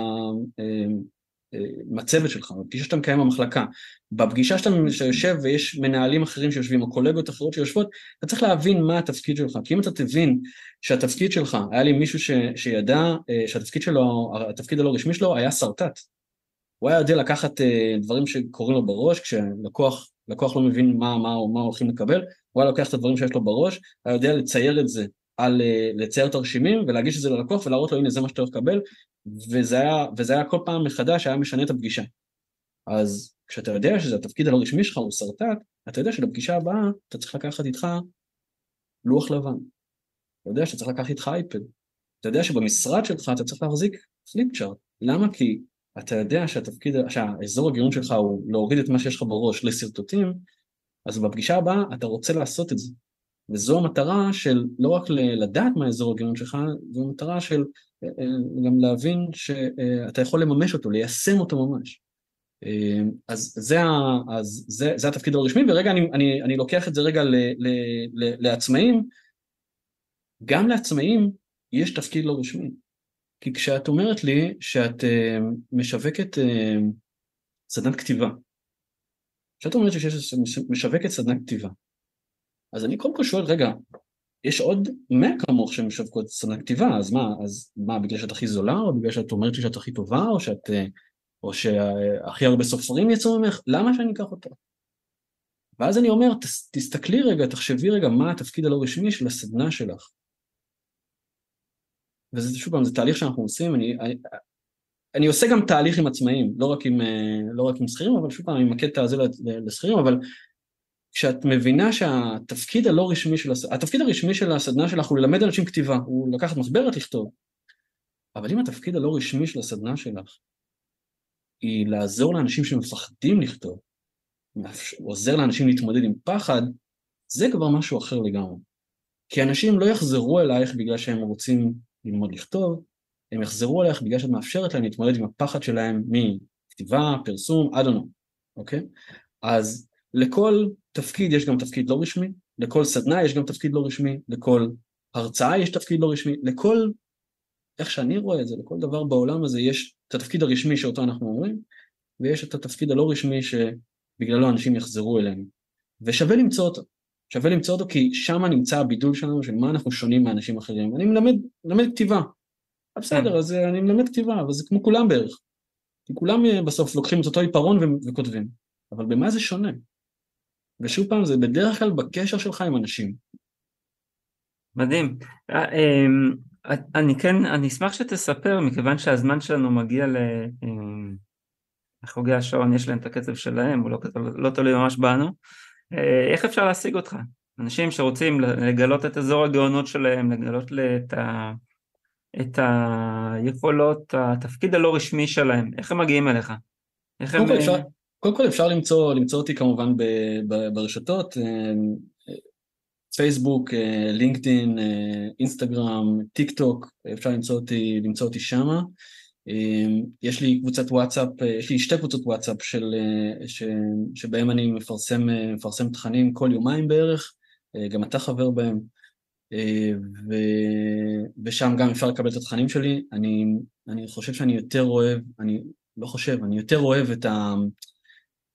אה, אה, עם הצוות שלך, בפגישה שאתה מקיים במחלקה, בפגישה שאתה יושב ויש מנהלים אחרים שיושבים, או קולגות אחרות שיושבות, אתה צריך להבין מה התפקיד שלך, כי אם אתה תבין שהתפקיד שלך, היה לי מישהו ש, שידע אה, שהתפקיד שלו, התפקיד הלא רשמי שלו היה שרטט. הוא היה יודע לקחת דברים שקורים לו בראש, כשלקוח לקוח לא מבין מה, מה, מה הולכים לקבל, הוא היה לוקח את הדברים שיש לו בראש, היה יודע לצייר את זה על אה, לצייר תרשימים ולהגיש את זה ללקוח ולהראות לו הנה זה מה שאתה הולך לקבל וזה היה, וזה היה כל פעם מחדש היה משנה את הפגישה. אז כשאתה יודע שזה התפקיד הלא רשמי שלך הוא שרטט, אתה יודע שלפגישה הבאה אתה צריך לקחת איתך לוח לבן. אתה יודע שאתה צריך לקחת איתך אייפד. אתה יודע שבמשרד שלך אתה צריך להחזיק פליפ צ'ארט. למה? כי אתה יודע שהתפקיד, שהאזור הגירון שלך הוא להוריד את מה שיש לך בראש לשרטוטים, אז בפגישה הבאה אתה רוצה לעשות את זה. וזו המטרה של לא רק לדעת מה האזור הגירעון שלך, זו המטרה של אה, אה, גם להבין שאתה יכול לממש אותו, ליישם אותו ממש. אה, אז זה, אז זה, זה התפקיד הרשמי, ורגע אני, אני, אני לוקח את זה רגע ל, ל, ל, לעצמאים, גם לעצמאים יש תפקיד לא רשמי. כי כשאת אומרת לי שאת משווקת סדנת כתיבה, כשאת אומרת שאת משווקת סדנת כתיבה, אז אני קודם כל שואל, רגע, יש עוד 100 כמוך שמשווקות סדנת כתיבה, אז מה, אז מה, בגלל שאת הכי זולה, או בגלל שאת אומרת שאת הכי טובה, או שאת, או שהכי הרבה סופרים יצאו ממך, למה שאני אקח אותה? ואז אני אומר, תסתכלי רגע, תחשבי רגע מה התפקיד הלא רשמי של הסדנה שלך. וזה שוב פעם, זה תהליך שאנחנו עושים, אני, אני, אני עושה גם תהליך עם עצמאים, לא רק עם, לא רק עם שכירים, אבל שוב פעם, אני ממקד את הזה לשכירים, אבל כשאת מבינה שהתפקיד הלא רשמי של, הס... התפקיד הרשמי של הסדנה שלך הוא ללמד אנשים כתיבה, הוא לקחת מחברת לכתוב. אבל אם התפקיד הלא רשמי של הסדנה שלך היא לעזור לאנשים שמפחדים לכתוב, עוזר לאנשים להתמודד עם פחד, זה כבר משהו אחר לגמרי. כי אנשים לא יחזרו אלייך בגלל שהם רוצים ללמוד לכתוב, הם יחזרו אלייך בגלל שאת מאפשרת להם להתמודד עם הפחד שלהם מכתיבה, פרסום, I don't know, אוקיי? אז לכל תפקיד יש גם תפקיד לא רשמי, לכל סדנה יש גם תפקיד לא רשמי, לכל הרצאה יש תפקיד לא רשמי, לכל, איך שאני רואה את זה, לכל דבר בעולם הזה יש את התפקיד הרשמי שאותו אנחנו אומרים, ויש את התפקיד הלא רשמי שבגללו אנשים יחזרו אלינו. ושווה למצוא אותו. שווה למצוא אותו כי שם נמצא הבידול שלנו של מה אנחנו שונים מאנשים אחרים. אני מלמד, מלמד כתיבה. בסדר, כן. אז אה, אני מלמד כתיבה, אבל זה כמו כולם בערך. כי כולם אה, בסוף לוקחים את אותו עיפרון וכותבים. אבל במה זה שונה? ושוב פעם, זה בדרך כלל בקשר שלך עם אנשים. מדהים. אה, אמ, אני כן, אני אשמח שתספר, מכיוון שהזמן שלנו מגיע ל... אמ, לחוגי השעון, יש להם את הקצב שלהם, הוא לא, לא תלוי ממש בנו. אה, איך אפשר להשיג אותך? אנשים שרוצים לגלות את אזור הגאונות שלהם, לגלות את, ה... את היכולות, התפקיד הלא רשמי שלהם, איך הם מגיעים אליך? איך הם... אפשר, קודם כל אפשר למצוא, למצוא אותי כמובן ב, ב, ברשתות, אה, פייסבוק, אה, לינקדאין, אינסטגרם, טיק טוק, אפשר למצוא אותי, למצוא אותי שמה. יש לי קבוצת וואטסאפ, יש לי שתי קבוצות וואטסאפ של, ש, שבהם אני מפרסם, מפרסם תכנים כל יומיים בערך, גם אתה חבר בהם, ו, ושם גם אפשר לקבל את התכנים שלי. אני, אני חושב שאני יותר אוהב, אני לא חושב, אני יותר אוהב את, ה,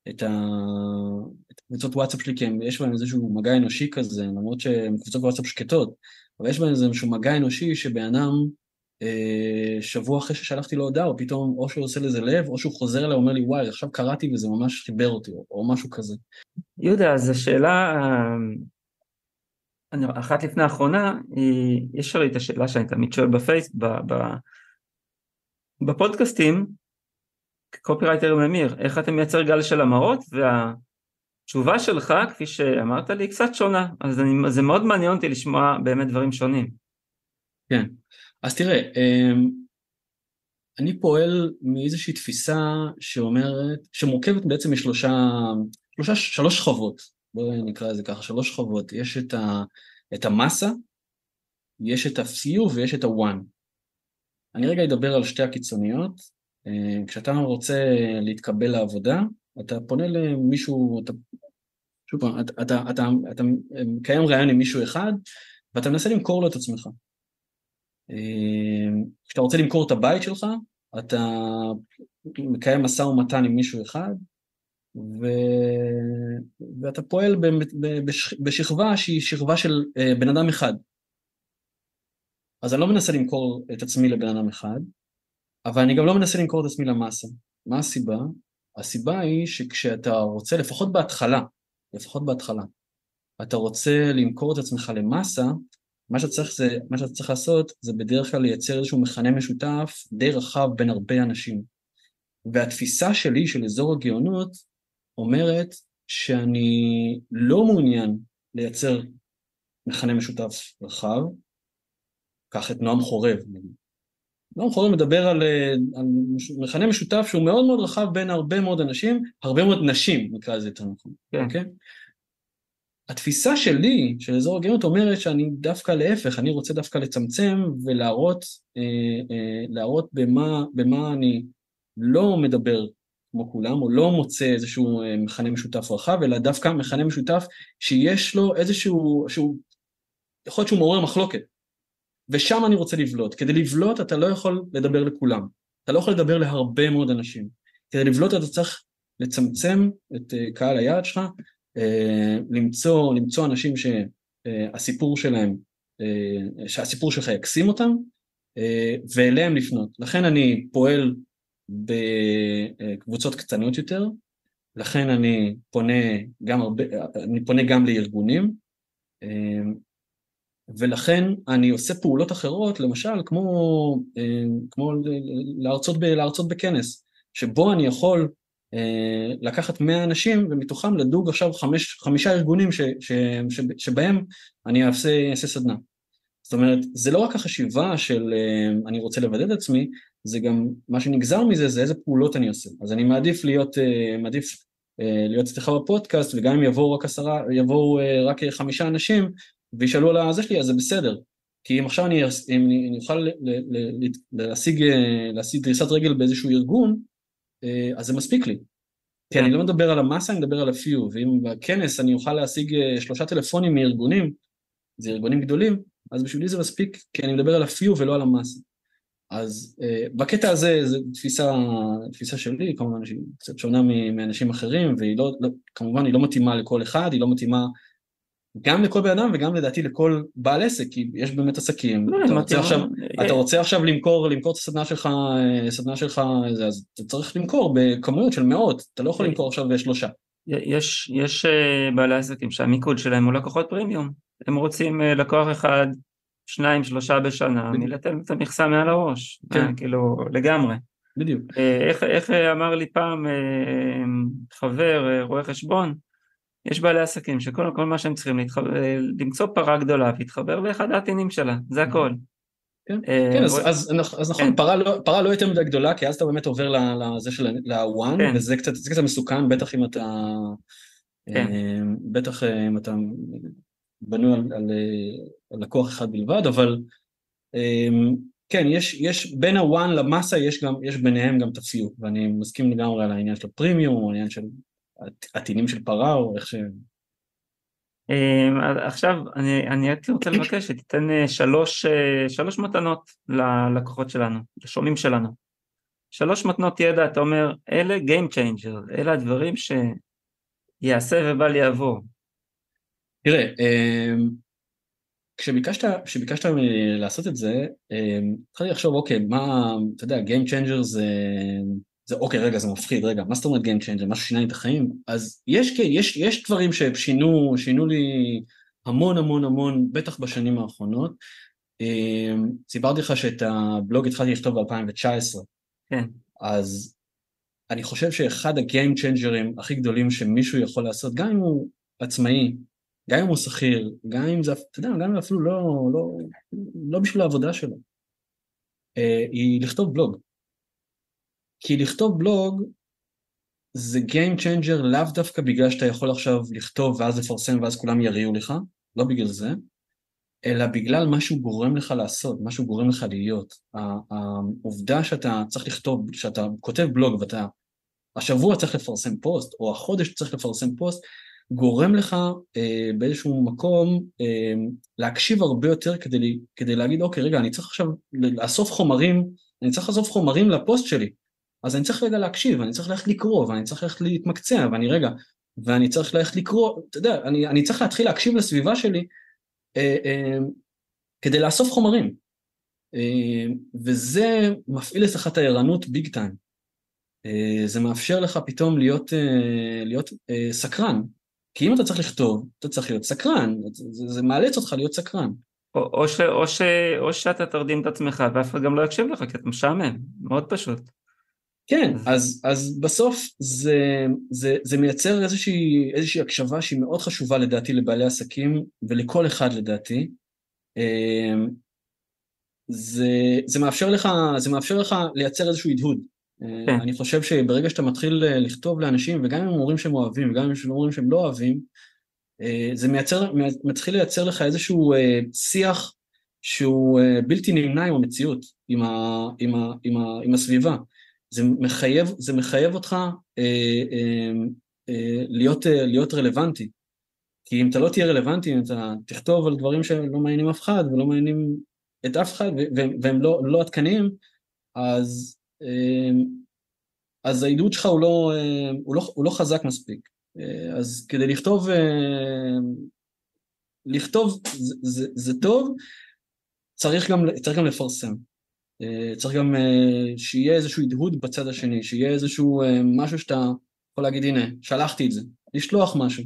את, ה, את קבוצות וואטסאפ שלי, כי יש בהם איזשהו מגע אנושי כזה, למרות שהן קבוצות וואטסאפ שקטות, אבל יש בהם איזשהו מגע אנושי שבן אדם אה, שבוע אחרי ששלחתי לו הודעה, או פתאום או שהוא עושה לזה לב, או שהוא חוזר אליי ואומר לי, וואי, עכשיו קראתי וזה ממש חיבר אותי, או, או משהו כזה. יהודה, אז השאלה, אחת לפני האחרונה, יש הרי את השאלה שאני תמיד שואל בפייס, בפודקאסטים, קופירייטר ממיר, איך אתה מייצר גל של המרות, והתשובה שלך, כפי שאמרת לי, קצת שונה, אז אני, זה מאוד מעניין אותי לשמוע באמת דברים שונים. כן. אז תראה, אמ, אני פועל מאיזושהי תפיסה שאומרת, שמורכבת בעצם משלושה, שלושה, שלוש שכבות, בואי נקרא לזה ככה, שלוש שכבות, יש את, ה, את המסה, יש את ה-few ויש את ה-one. אני רגע אדבר על שתי הקיצוניות. אמ, כשאתה רוצה להתקבל לעבודה, אתה פונה למישהו, אתה, שוב אתה, אתה, אתה, אתה מקיים ראיון עם מישהו אחד, ואתה מנסה למכור לו את עצמך. אמ, כשאתה רוצה למכור את הבית שלך, אתה מקיים משא ומתן עם מישהו אחד, ו... ואתה פועל ב... בש... בשכבה שהיא שכבה של אה, בן אדם אחד. אז אני לא מנסה למכור את עצמי לבן אדם אחד, אבל אני גם לא מנסה למכור את עצמי למאסה. מה הסיבה? הסיבה היא שכשאתה רוצה, לפחות בהתחלה, לפחות בהתחלה, אתה רוצה למכור את עצמך למאסה, מה שצריך, זה, מה שאתה צריך לעשות זה בדרך כלל לייצר איזשהו מכנה משותף די רחב בין הרבה אנשים. והתפיסה שלי של אזור הגאונות אומרת שאני לא מעוניין לייצר מכנה משותף רחב, קח את נועם חורב. נועם חורב מדבר על, על מכנה משותף שהוא מאוד מאוד רחב בין הרבה מאוד אנשים, הרבה מאוד נשים נקרא לזה יותר נכון, כן. אוקיי? התפיסה שלי, של אזור הגאונות, אומרת שאני דווקא להפך, אני רוצה דווקא לצמצם ולהראות אה, אה, להראות במה, במה אני לא מדבר כמו כולם, או לא מוצא איזשהו אה, מכנה משותף רחב, אלא דווקא מכנה משותף שיש לו איזשהו, שהוא, יכול להיות שהוא מעורר מחלוקת. ושם אני רוצה לבלוט. כדי לבלוט אתה לא יכול לדבר לכולם. אתה לא יכול לדבר להרבה מאוד אנשים. כדי לבלוט אתה צריך לצמצם את קהל היעד שלך אה, למצוא, למצוא אנשים שהסיפור שלהם, אה, שהסיפור שלך יקסים אותם, אה, ואליהם לפנות. לכן אני פועל בקבוצות קטנות יותר, לכן אני פונה גם, הרבה, אני פונה גם לארגונים, ולכן אני עושה פעולות אחרות, למשל כמו, כמו להרצות, ב, להרצות בכנס, שבו אני יכול אה, לקחת 100 אנשים ומתוכם לדוג עכשיו חמש, חמישה ארגונים ש, ש, ש, שבהם אני אעשה, אעשה סדנה. זאת אומרת, זה לא רק החשיבה של אה, אני רוצה לבדל את עצמי, זה גם מה שנגזר מזה זה איזה פעולות אני עושה. אז אני מעדיף להיות, אה, מעדיף להיות אצלך בפודקאסט וגם אם יבואו רק עשרה, יבואו רק חמישה אנשים, וישאלו על הזה שלי, אז זה בסדר. כי אם עכשיו אני, אם אני אוכל להשיג, להשיג דריסת רגל באיזשהו ארגון, אז זה מספיק לי. כי אני לא מדבר על המסה, אני מדבר על הפיו, ואם בכנס אני אוכל להשיג שלושה טלפונים מארגונים, זה ארגונים גדולים, אז בשבילי זה מספיק, כי אני מדבר על הפיו ולא על המסה. אז uh, בקטע הזה זו תפיסה, תפיסה שלי, כמובן שהיא קצת שונה מאנשים אחרים, והיא לא, לא, כמובן היא לא מתאימה לכל אחד, היא לא מתאימה גם לכל בן אדם וגם לדעתי לכל בעל עסק, כי יש באמת עסקים. לא, אתה, רוצה עכשיו, אה, אתה רוצה עכשיו למכור, למכור את הסדנה שלך, הסדנה שלך, אז אתה צריך למכור בכמויות של מאות, אתה לא יכול למכור עכשיו בשלושה. יש, יש בעלי עסקים שהמיקוד שלהם הוא לקוחות פרימיום, הם רוצים לקוח אחד שניים שלושה בשנה מלתן את המכסה מעל הראש, כן. אה, כאילו לגמרי. בדיוק. אה, איך, איך אמר לי פעם אה, חבר, רואה חשבון, יש בעלי עסקים שכל כל מה שהם צריכים להתחבר, למצוא פרה גדולה ולהתחבר לאחד העטינים שלה, זה הכל. כן, כן אז, אז, אז נכון, כן. פרה, לא, פרה לא יותר מדי גדולה, כי אז אתה באמת עובר לזה של ה-one, כן. וזה קצת, קצת מסוכן, בטח אם אתה, כן. בטח אם אתה בנוי על, על, על לקוח אחד בלבד, אבל כן, יש, יש בין הוואן למאסה, יש, גם, יש ביניהם גם את הפיוט, ואני מסכים לגמרי על העניין של הפרימיום, או העניין של עטינים של פרה, או איך ש... אמ, עכשיו, אני, אני הייתי רוצה לבקש שתיתן אה, שלוש, אה, שלוש מתנות ללקוחות שלנו, לשומעים שלנו. שלוש מתנות ידע, אתה אומר, אלה Game Changer, אלה הדברים שיעשה ובל יעבור. תראה, אמ, כשביקשת, כשביקשת לעשות את זה, אמ, התחלתי לחשוב, אוקיי, מה, אתה יודע, Game Changer זה, זה אוקיי, רגע, זה מפחיד, רגע, מה זאת אומרת Game Changer? משהו שינה לי את החיים? אז יש, כן, יש, יש דברים ששינו, שינו לי המון המון המון, בטח בשנים האחרונות. אמ, סיפרתי לך שאת הבלוג התחלתי לכתוב ב-2019. כן. אז אני חושב שאחד הגיים צ'יינג'רים הכי גדולים שמישהו יכול לעשות, גם אם הוא עצמאי, גם אם הוא שכיר, גם אם זה, אתה יודע, גם אם אפילו לא, לא, לא בשביל העבודה שלו, אה, היא לכתוב בלוג. כי לכתוב בלוג זה Game Changer לאו דווקא בגלל שאתה יכול עכשיו לכתוב ואז לפרסם ואז כולם יריעו לך, לא בגלל זה, אלא בגלל מה שהוא גורם לך לעשות, מה שהוא גורם לך להיות. העובדה שאתה צריך לכתוב, שאתה כותב בלוג ואתה השבוע צריך לפרסם פוסט, או החודש צריך לפרסם פוסט, גורם לך אה, באיזשהו מקום אה, להקשיב הרבה יותר כדי, כדי להגיד, אוקיי, רגע, אני צריך עכשיו לאסוף חומרים, אני צריך לאסוף חומרים לפוסט שלי, אז אני צריך רגע להקשיב, אני צריך ללכת לקרוא, ואני צריך ללכת להתמקצע, ואני רגע, ואני צריך ללכת לקרוא, אתה יודע, אני, אני צריך להתחיל להקשיב לסביבה שלי אה, אה, כדי לאסוף חומרים. אה, וזה מפעיל אצלך את הערנות ביג טיים. אה, זה מאפשר לך פתאום להיות, אה, להיות אה, סקרן, כי אם אתה צריך לכתוב, אתה צריך להיות סקרן, זה, זה מאלץ אותך להיות סקרן. או, או, ש, או, ש, או שאתה תרדים את עצמך ואף אחד גם לא יקשיב לך כי אתה משעמם, מאוד פשוט. כן, אז, אז בסוף זה, זה, זה מייצר איזושהי, איזושהי הקשבה שהיא מאוד חשובה לדעתי לבעלי עסקים ולכל אחד לדעתי. אמ, זה, זה, מאפשר לך, זה מאפשר לך לייצר איזשהו הדהוד. כן. אני חושב שברגע שאתה מתחיל אה, לכתוב לאנשים, וגם אם הם אומרים שהם אוהבים, וגם אם הם אומרים שהם לא אוהבים, אה, זה מייצר, מתחיל לייצר לך איזשהו אה, שיח שהוא בלתי נמנע עם המציאות, עם, ה, עם, ה, עם, ה, עם הסביבה. זה מחייב, זה מחייב אותך אה, אה, אה, להיות, אה, להיות רלוונטי. כי אם אתה לא תהיה רלוונטי, אם אתה תכתוב על דברים שלא מעניינים אף אחד ולא מעניינים את אף אחד והם לא, לא עדכניים, אז אמ, אז העידוד שלך הוא לא, אמ, הוא, לא, הוא לא חזק מספיק. אה, אז כדי לכתוב, אמ, לכתוב זה, זה, זה טוב, צריך גם, צריך גם לפרסם. אה, צריך גם אה, שיהיה איזשהו הדהוד בצד השני, שיהיה איזשהו משהו שאתה יכול להגיד, הנה, שלחתי את זה, לשלוח משהו.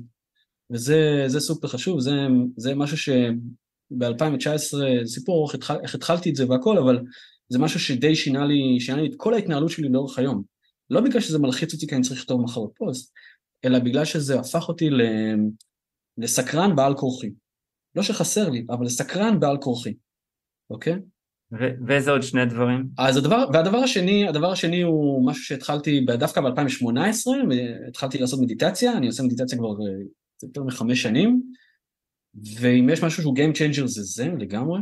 וזה סופר חשוב, זה, זה משהו שב-2019, סיפור איך, התחל, איך התחלתי את זה והכל, אבל זה משהו שדי שינה לי, שינה לי את כל ההתנהלות שלי לאורך היום. לא בגלל שזה מלחיץ אותי כי אני צריך לכתוב מחר פוסט, אלא בגלל שזה הפך אותי לסקרן בעל כורחי. לא שחסר לי, אבל לסקרן בעל כורחי, אוקיי? ואיזה עוד שני דברים? אז הדבר, והדבר השני, הדבר השני הוא משהו שהתחלתי דווקא ב-2018, התחלתי לעשות מדיטציה, אני עושה מדיטציה כבר אה, יותר מחמש שנים, ואם יש משהו שהוא Game Changer זה זה לגמרי.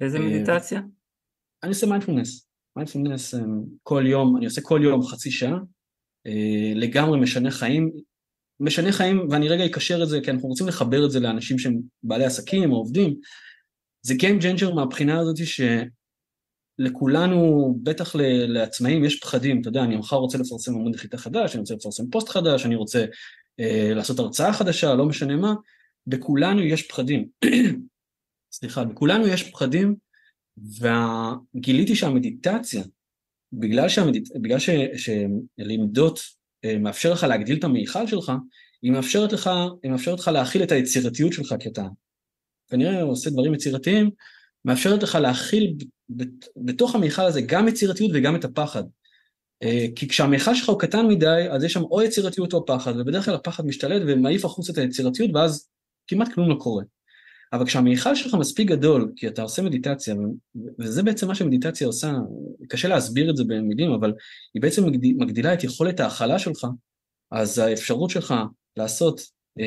איזה מדיטציה? אני עושה מיינדפולנס. מיינדפולנס כל יום, אני עושה כל יום חצי שעה, לגמרי משנה חיים. משנה חיים, ואני רגע אקשר את זה, כי אנחנו רוצים לחבר את זה לאנשים שהם בעלי עסקים או עובדים. זה Game Changer מהבחינה הזאת שלכולנו, בטח לעצמאים, יש פחדים, אתה יודע, אני מחר רוצה לפרסם עמוד נחיתה חדש, אני רוצה לפרסם פוסט חדש, אני רוצה אה, לעשות הרצאה חדשה, לא משנה מה, בכולנו יש פחדים. סליחה, בכולנו יש פחדים, וגיליתי שהמדיטציה, בגלל, שהמדיט... בגלל ש... שלמדות אה, מאפשר לך להגדיל את המיכל שלך, היא מאפשרת לך, היא מאפשרת לך להכיל את היצירתיות שלך, כי אתה כנראה עושה דברים יצירתיים, מאפשרת לך להכיל בתוך המיכל הזה גם יצירתיות וגם את הפחד. אה, כי כשהמיכל שלך הוא קטן מדי, אז יש שם או יצירתיות או פחד, ובדרך כלל הפחד משתלט ומעיף החוצה את היצירתיות, ואז כמעט כלום לא קורה. אבל כשהמיכל שלך מספיק גדול, כי אתה עושה מדיטציה, וזה בעצם מה שמדיטציה עושה, קשה להסביר את זה במילים, אבל היא בעצם מגדילה את יכולת ההכלה שלך, אז האפשרות שלך לעשות, אה,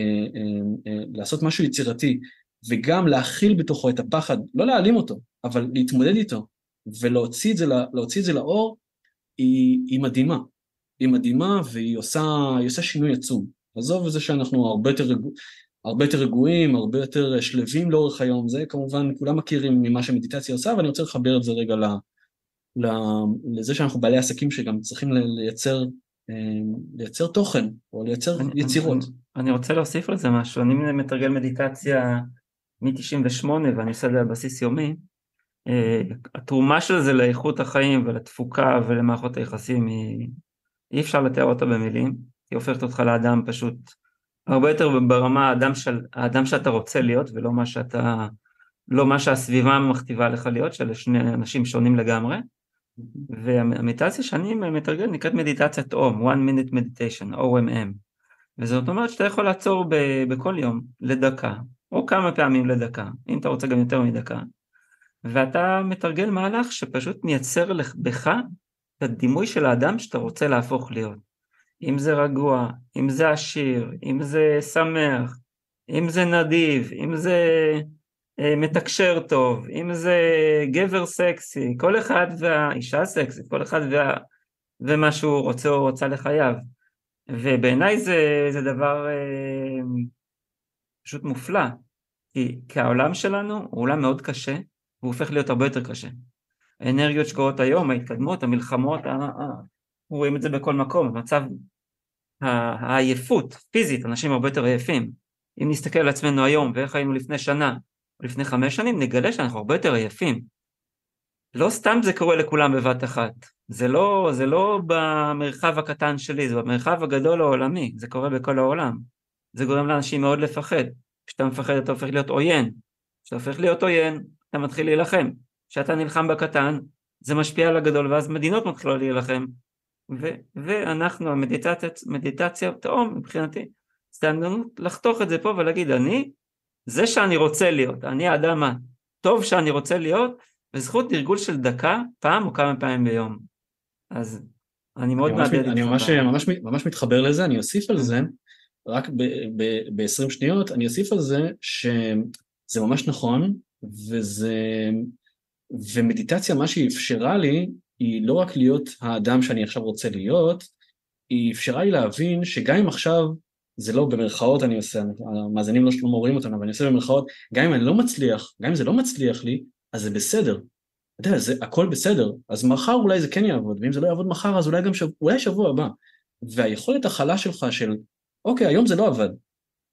אה, לעשות משהו יצירתי, וגם להכיל בתוכו את הפחד, לא להעלים אותו, אבל להתמודד איתו, ולהוציא את זה, את זה לאור, היא, היא מדהימה. היא מדהימה והיא עושה, עושה שינוי עצום. עזוב את זה שאנחנו הרבה יותר הרבה יותר רגועים, הרבה יותר שלווים לאורך היום, זה כמובן כולם מכירים ממה שמדיטציה עושה, ואני רוצה לחבר את זה רגע ל, ל, לזה שאנחנו בעלי עסקים שגם צריכים לייצר, אה, לייצר תוכן, או לייצר אני, יצירות. אני, אני רוצה להוסיף על זה משהו, אני מתרגל מדיטציה מ-98 ואני עושה את זה על בסיס יומי, אה, התרומה של זה לאיכות החיים ולתפוקה ולמערכות היחסים היא, אי אפשר לתאר אותה במילים, היא הופכת אותך לאדם פשוט הרבה יותר ברמה האדם, של, האדם שאתה רוצה להיות ולא מה שאתה, לא מה שהסביבה מכתיבה לך להיות, שאלה שני אנשים שונים לגמרי. והמדיטציה שאני מתרגל נקראת מדיטציית אום, one minute meditation, OMM. וזאת אומרת שאתה יכול לעצור ב- בכל יום לדקה, או כמה פעמים לדקה, אם אתה רוצה גם יותר מדקה, ואתה מתרגל מהלך שפשוט מייצר בך את הדימוי של האדם שאתה רוצה להפוך להיות. אם זה רגוע, אם זה עשיר, אם זה שמח, אם זה נדיב, אם זה אה, מתקשר טוב, אם זה גבר סקסי, כל אחד והאישה סקסית, כל אחד וה, ומה שהוא רוצה או רוצה לחייו. ובעיניי זה, זה דבר אה, פשוט מופלא, כי, כי העולם שלנו הוא עולם מאוד קשה, והוא הופך להיות הרבה יותר קשה. האנרגיות שקורות היום, ההתקדמות, המלחמות, רואים את זה בכל מקום, המצב, העייפות, פיזית, אנשים הרבה יותר עייפים. אם נסתכל על עצמנו היום ואיך היינו לפני שנה או לפני חמש שנים, נגלה שאנחנו הרבה יותר עייפים. לא סתם זה קורה לכולם בבת אחת, זה לא, זה לא במרחב הקטן שלי, זה במרחב הגדול העולמי, זה קורה בכל העולם. זה גורם לאנשים מאוד לפחד. כשאתה מפחד אתה הופך להיות עוין. כשאתה הופך להיות עוין, אתה מתחיל להילחם. כשאתה נלחם בקטן, זה משפיע על הגדול, ואז מדינות מתחילות להילחם, ו- ואנחנו, המדיטציה, מדיטציה, תאום מבחינתי, סטנדרנות לחתוך את זה פה ולהגיד אני, זה שאני רוצה להיות, אני האדם הטוב שאני רוצה להיות, וזכות תרגול של דקה, פעם או כמה פעמים ביום. אז אני מאוד מאבד את זה. אני ממש, ממש, ממש מתחבר לזה, אני אוסיף על זה, רק ב-20 שניות, אני אוסיף על זה שזה ממש נכון, וזה, ומדיטציה, מה שהיא אפשרה לי, היא לא רק להיות האדם שאני עכשיו רוצה להיות, היא אפשרה לי להבין שגם אם עכשיו, זה לא במרכאות אני עושה, המאזינים לא שלום רואים אותנו, אבל אני עושה במרכאות, גם אם אני לא מצליח, גם אם זה לא מצליח לי, אז זה בסדר. אתה יודע, זה הכל בסדר. אז מחר אולי זה כן יעבוד, ואם זה לא יעבוד מחר, אז אולי גם שבוע, אולי שבוע הבא. והיכולת הכלה שלך של, אוקיי, היום זה לא עבד,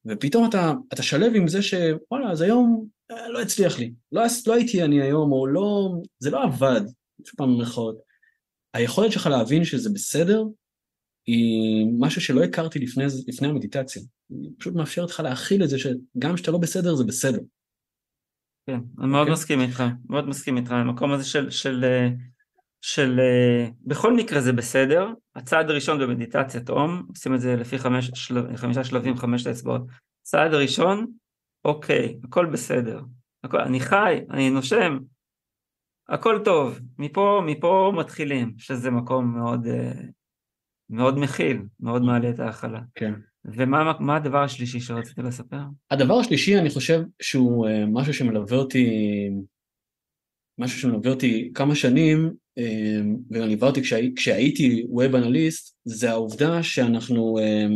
ופתאום אתה, אתה שלב עם זה שוואלה, אז היום אה, לא הצליח לי, לא, לא הייתי אני היום, או לא, זה לא עבד, שוב פעם במרכאות, היכולת שלך להבין שזה בסדר, היא משהו שלא הכרתי לפני, לפני המדיטציה. היא פשוט מאפשרת לך להכיל את זה שגם כשאתה לא בסדר זה בסדר. כן, אני מאוד okay. אוקיי? מסכים איתך, מאוד מסכים איתך, המקום הזה של, של, של, בכל מקרה זה בסדר, הצעד הראשון במדיטציית אום, עושים את זה לפי חמש, של, חמישה שלבים, חמש האצבעות, צעד הראשון, אוקיי, הכל בסדר, הכל, אני חי, אני נושם, הכל טוב, מפה, מפה מתחילים, שזה מקום מאוד, אה, מאוד מכיל, מאוד מעלה את ההכלה. כן. ומה הדבר השלישי שרצית לספר? הדבר השלישי, אני חושב שהוא אה, משהו שמלווה אותי, משהו שמלווה אותי כמה שנים, אה, וגם ליווה כשהי, כשהייתי ווב אנליסט, זה העובדה שאנחנו, אה,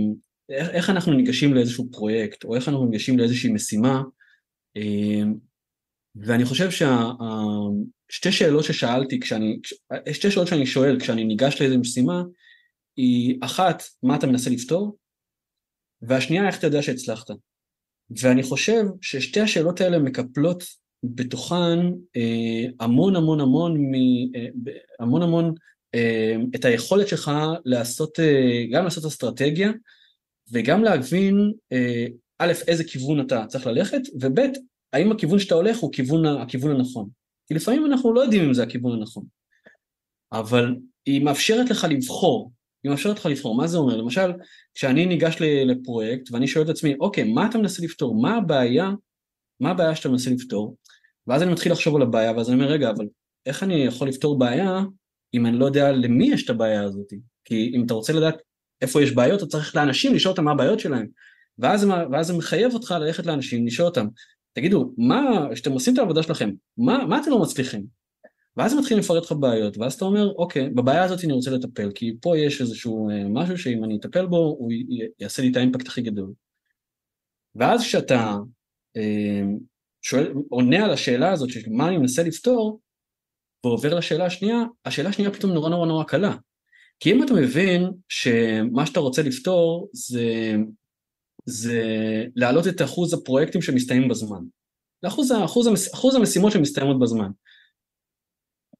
איך אנחנו ניגשים לאיזשהו פרויקט, או איך אנחנו ניגשים לאיזושהי משימה, ואני חושב שהשתי שאלות ששאלתי, כשאני, שתי שאלות שאני שואל כשאני ניגש לאיזו משימה, היא אחת, מה אתה מנסה לפתור? והשנייה, איך אתה יודע שהצלחת? ואני חושב ששתי השאלות האלה מקפלות בתוכן אה, המון המון המון, אה, המון המון אה, את היכולת שלך לעשות, גם לעשות אסטרטגיה וגם להבין א', איזה כיוון אתה צריך ללכת, וב', האם הכיוון שאתה הולך הוא כיוון, הכיוון הנכון. כי לפעמים אנחנו לא יודעים אם זה הכיוון הנכון, אבל היא מאפשרת לך לבחור, היא מאפשרת לך לבחור, מה זה אומר? למשל, כשאני ניגש לפרויקט ואני שואל את עצמי, אוקיי, מה אתה מנסה לפתור? מה הבעיה? מה הבעיה שאתה מנסה לפתור? ואז אני מתחיל לחשוב על הבעיה, ואז אני אומר, רגע, אבל איך אני יכול לפתור בעיה אם אני לא יודע למי יש את הבעיה הזאת? כי אם אתה רוצה לדעת איפה יש בעיות, אתה צריך לאנשים לשאול אותם מה הבעיות שלהם. ואז, ואז זה מחייב אותך ללכת לאנשים, לשאול אותם, תגידו, מה, כשאתם עושים את העבודה שלכם, מה, מה אתם לא מצליחים? ואז מתחילים לפרט לך בעיות, ואז אתה אומר, אוקיי, בבעיה הזאת אני רוצה לטפל, כי פה יש איזשהו אה, משהו שאם אני אטפל בו, הוא יעשה לי את האימפקט הכי גדול. ואז כשאתה שואל, עונה על השאלה הזאת של מה אני מנסה לפתור, ועובר לשאלה השנייה, השאלה השנייה פתאום נורא נורא נורא קלה. כי אם אתה מבין שמה שאתה רוצה לפתור זה, זה להעלות את אחוז הפרויקטים שמסתיימים בזמן. לאחוז אחוז, אחוז המשימות שמסתיימות בזמן.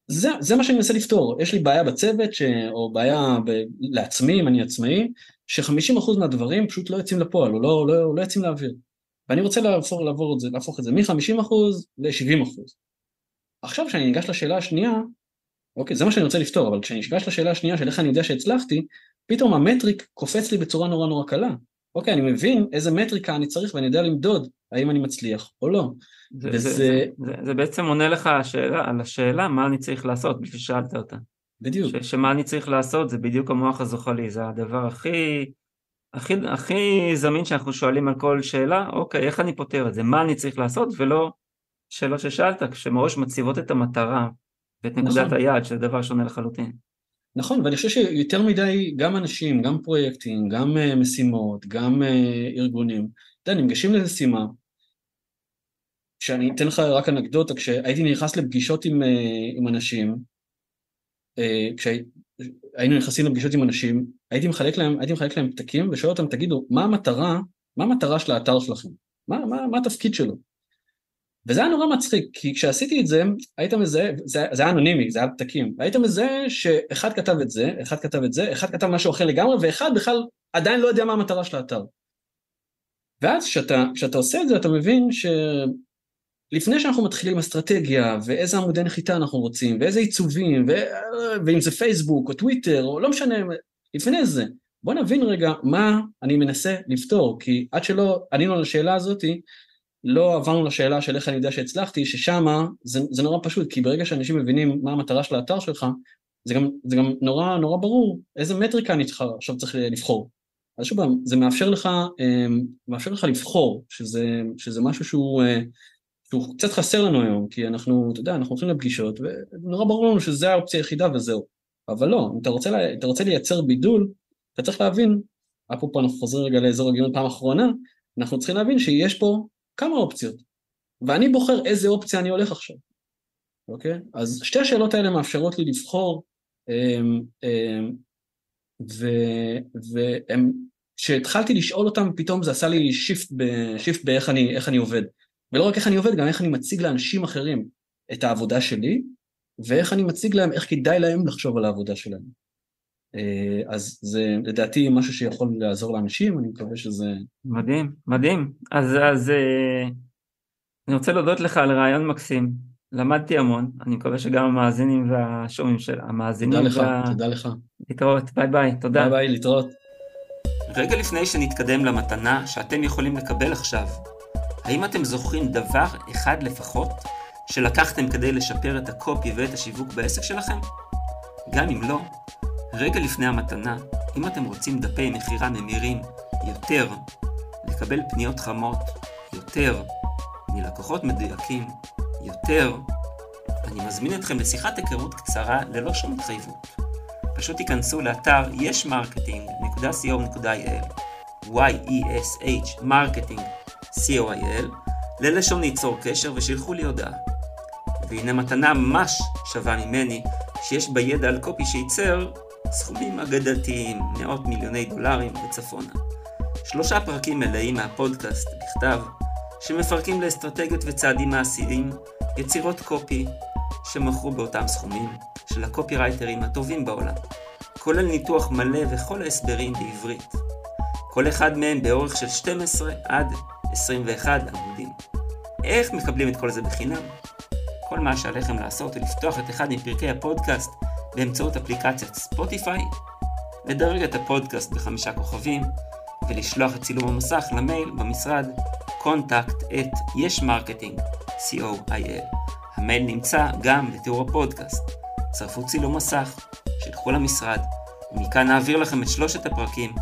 זה, זה מה שאני מנסה לפתור. יש לי בעיה בצוות, ש... או בעיה ב... לעצמי, אם אני עצמאי, ש-50% מהדברים פשוט לא יוצאים לפועל, או לא, לא, לא יוצאים לאוויר. ואני רוצה להפוך, לעבור את זה, להפוך את זה מ-50% ל-70%. עכשיו כשאני ניגש לשאלה השנייה, אוקיי, זה מה שאני רוצה לפתור, אבל כשאני ניגש לשאלה השנייה של איך אני יודע שהצלחתי, פתאום המטריק קופץ לי בצורה נורא נורא קלה. אוקיי, אני מבין איזה מטריקה אני צריך ואני יודע למדוד האם אני מצליח או לא. זה, וזה... זה, זה, זה, זה בעצם עונה לך השאלה, על השאלה מה אני צריך לעשות, בשביל ששאלת אותה. בדיוק. ש, שמה אני צריך לעשות זה בדיוק המוח הזוחלי, זה הדבר הכי, הכי, הכי זמין שאנחנו שואלים על כל שאלה, אוקיי, איך אני פותר את זה, מה אני צריך לעשות, ולא שאלות ששאלת, כשמראש מציבות את המטרה ואת נקודת נכון. היעד, שזה דבר שונה לחלוטין. נכון, ואני חושב שיותר מדי, גם אנשים, גם פרויקטים, גם uh, משימות, גם uh, ארגונים, אתה יודע, ניגשים למשימה, שאני אתן לך רק אנקדוטה, כשהייתי נכנס לפגישות עם, uh, עם אנשים, uh, כשהיינו נכנסים לפגישות עם אנשים, הייתי מחלק להם, הייתי מחלק להם פתקים ושואל אותם, תגידו, מה המטרה, מה המטרה של האתר שלכם? מה, מה, מה התפקיד שלו? וזה היה נורא מצחיק, כי כשעשיתי את זה, היית מזהה, זה, זה היה אנונימי, זה היה פתקים, והיית מזהה שאחד כתב את זה, אחד כתב את זה, אחד כתב משהו אחר לגמרי, ואחד בכלל עדיין לא יודע מה המטרה של האתר. ואז כשאתה, כשאתה עושה את זה, אתה מבין שלפני שאנחנו מתחילים אסטרטגיה, ואיזה עמודי נחיתה אנחנו רוצים, ואיזה עיצובים, ו... ואם זה פייסבוק או טוויטר, או לא משנה, לפני זה, בוא נבין רגע מה אני מנסה לפתור, כי עד שלא ענינו על השאלה הזאתי, לא עברנו לשאלה של איך אני יודע שהצלחתי, ששמה זה, זה נורא פשוט, כי ברגע שאנשים מבינים מה המטרה של האתר שלך, זה גם, זה גם נורא נורא ברור איזה מטריקה אני צריך, עכשיו צריך לבחור. אז שוב זה מאפשר לך, אמ, מאפשר לך לבחור, שזה, שזה משהו שהוא, אה, שהוא קצת חסר לנו היום, כי אנחנו, אתה יודע, אנחנו הולכים לפגישות, ונורא ברור לנו שזו האופציה היחידה וזהו. אבל לא, אם אתה רוצה, אתה רוצה לייצר בידול, אתה צריך להבין, אפרופו אנחנו חוזרים רגע לאזור הגיון פעם אחרונה, אנחנו צריכים להבין שיש פה כמה אופציות, ואני בוחר איזה אופציה אני הולך עכשיו, אוקיי? אז שתי השאלות האלה מאפשרות לי לבחור, אמ, אמ, וכשהתחלתי לשאול אותם, פתאום זה עשה לי shift, shift באיך אני, אני עובד. ולא רק איך אני עובד, גם איך אני מציג לאנשים אחרים את העבודה שלי, ואיך אני מציג להם, איך כדאי להם לחשוב על העבודה שלהם. אה, אז זה לדעתי משהו שיכול לעזור לאנשים, אני מקווה שזה... מדהים, מדהים. אז, אז אה, אני רוצה להודות לך על ריאיון מקסים. למדתי המון, אני מקווה שגם המאזינים והשומעים של המאזינים... תודה לך, וה... תודה לך. להתראות, ביי ביי, תודה. ביי ביי, להתראות. רגע לפני שנתקדם למתנה שאתם יכולים לקבל עכשיו, האם אתם זוכרים דבר אחד לפחות שלקחתם כדי לשפר את ה copy ואת השיווק בעסק שלכם? גם אם לא, רגע לפני המתנה, אם אתם רוצים דפי מכירה ממירים יותר, לקבל פניות חמות יותר, מלקוחות מדויקים יותר, אני מזמין אתכם לשיחת היכרות קצרה ללא שום התחייבות. פשוט תיכנסו לאתר yesmarketing.co.il y-e-s-h marketing co.il ללשונית ליצור קשר ושילחו לי הודעה. והנה מתנה ממש שווה ממני, שיש בה ידע על copy שייצר סכומים אגדתיים, מאות מיליוני דולרים וצפונה. שלושה פרקים מלאים מהפודקאסט בכתב, שמפרקים לאסטרטגיות וצעדים מעשיים יצירות קופי שמכרו באותם סכומים של הקופירייטרים הטובים בעולם, כולל ניתוח מלא וכל ההסברים בעברית. כל אחד מהם באורך של 12 עד 21 עמודים. איך מקבלים את כל זה בחינם? כל מה שעליכם לעשות הוא לפתוח את אחד מפרקי הפודקאסט באמצעות אפליקציית ספוטיפיי, לדרג את הפודקאסט בחמישה כוכבים, ולשלוח את צילום המסך למייל במשרד contact at yesmarketing, co.il. המייל נמצא גם בתיאור הפודקאסט. צרפו צילום מסך, שילחו למשרד, ומכאן נעביר לכם את שלושת הפרקים,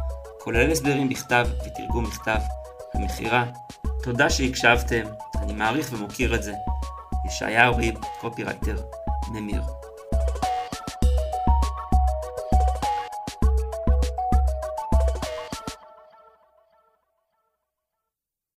כולל הסברים בכתב ותרגום מכתב, המכירה. תודה שהקשבתם, אני מעריך ומוקיר את זה. ישעיהו ריב, קופירייטר, ממיר.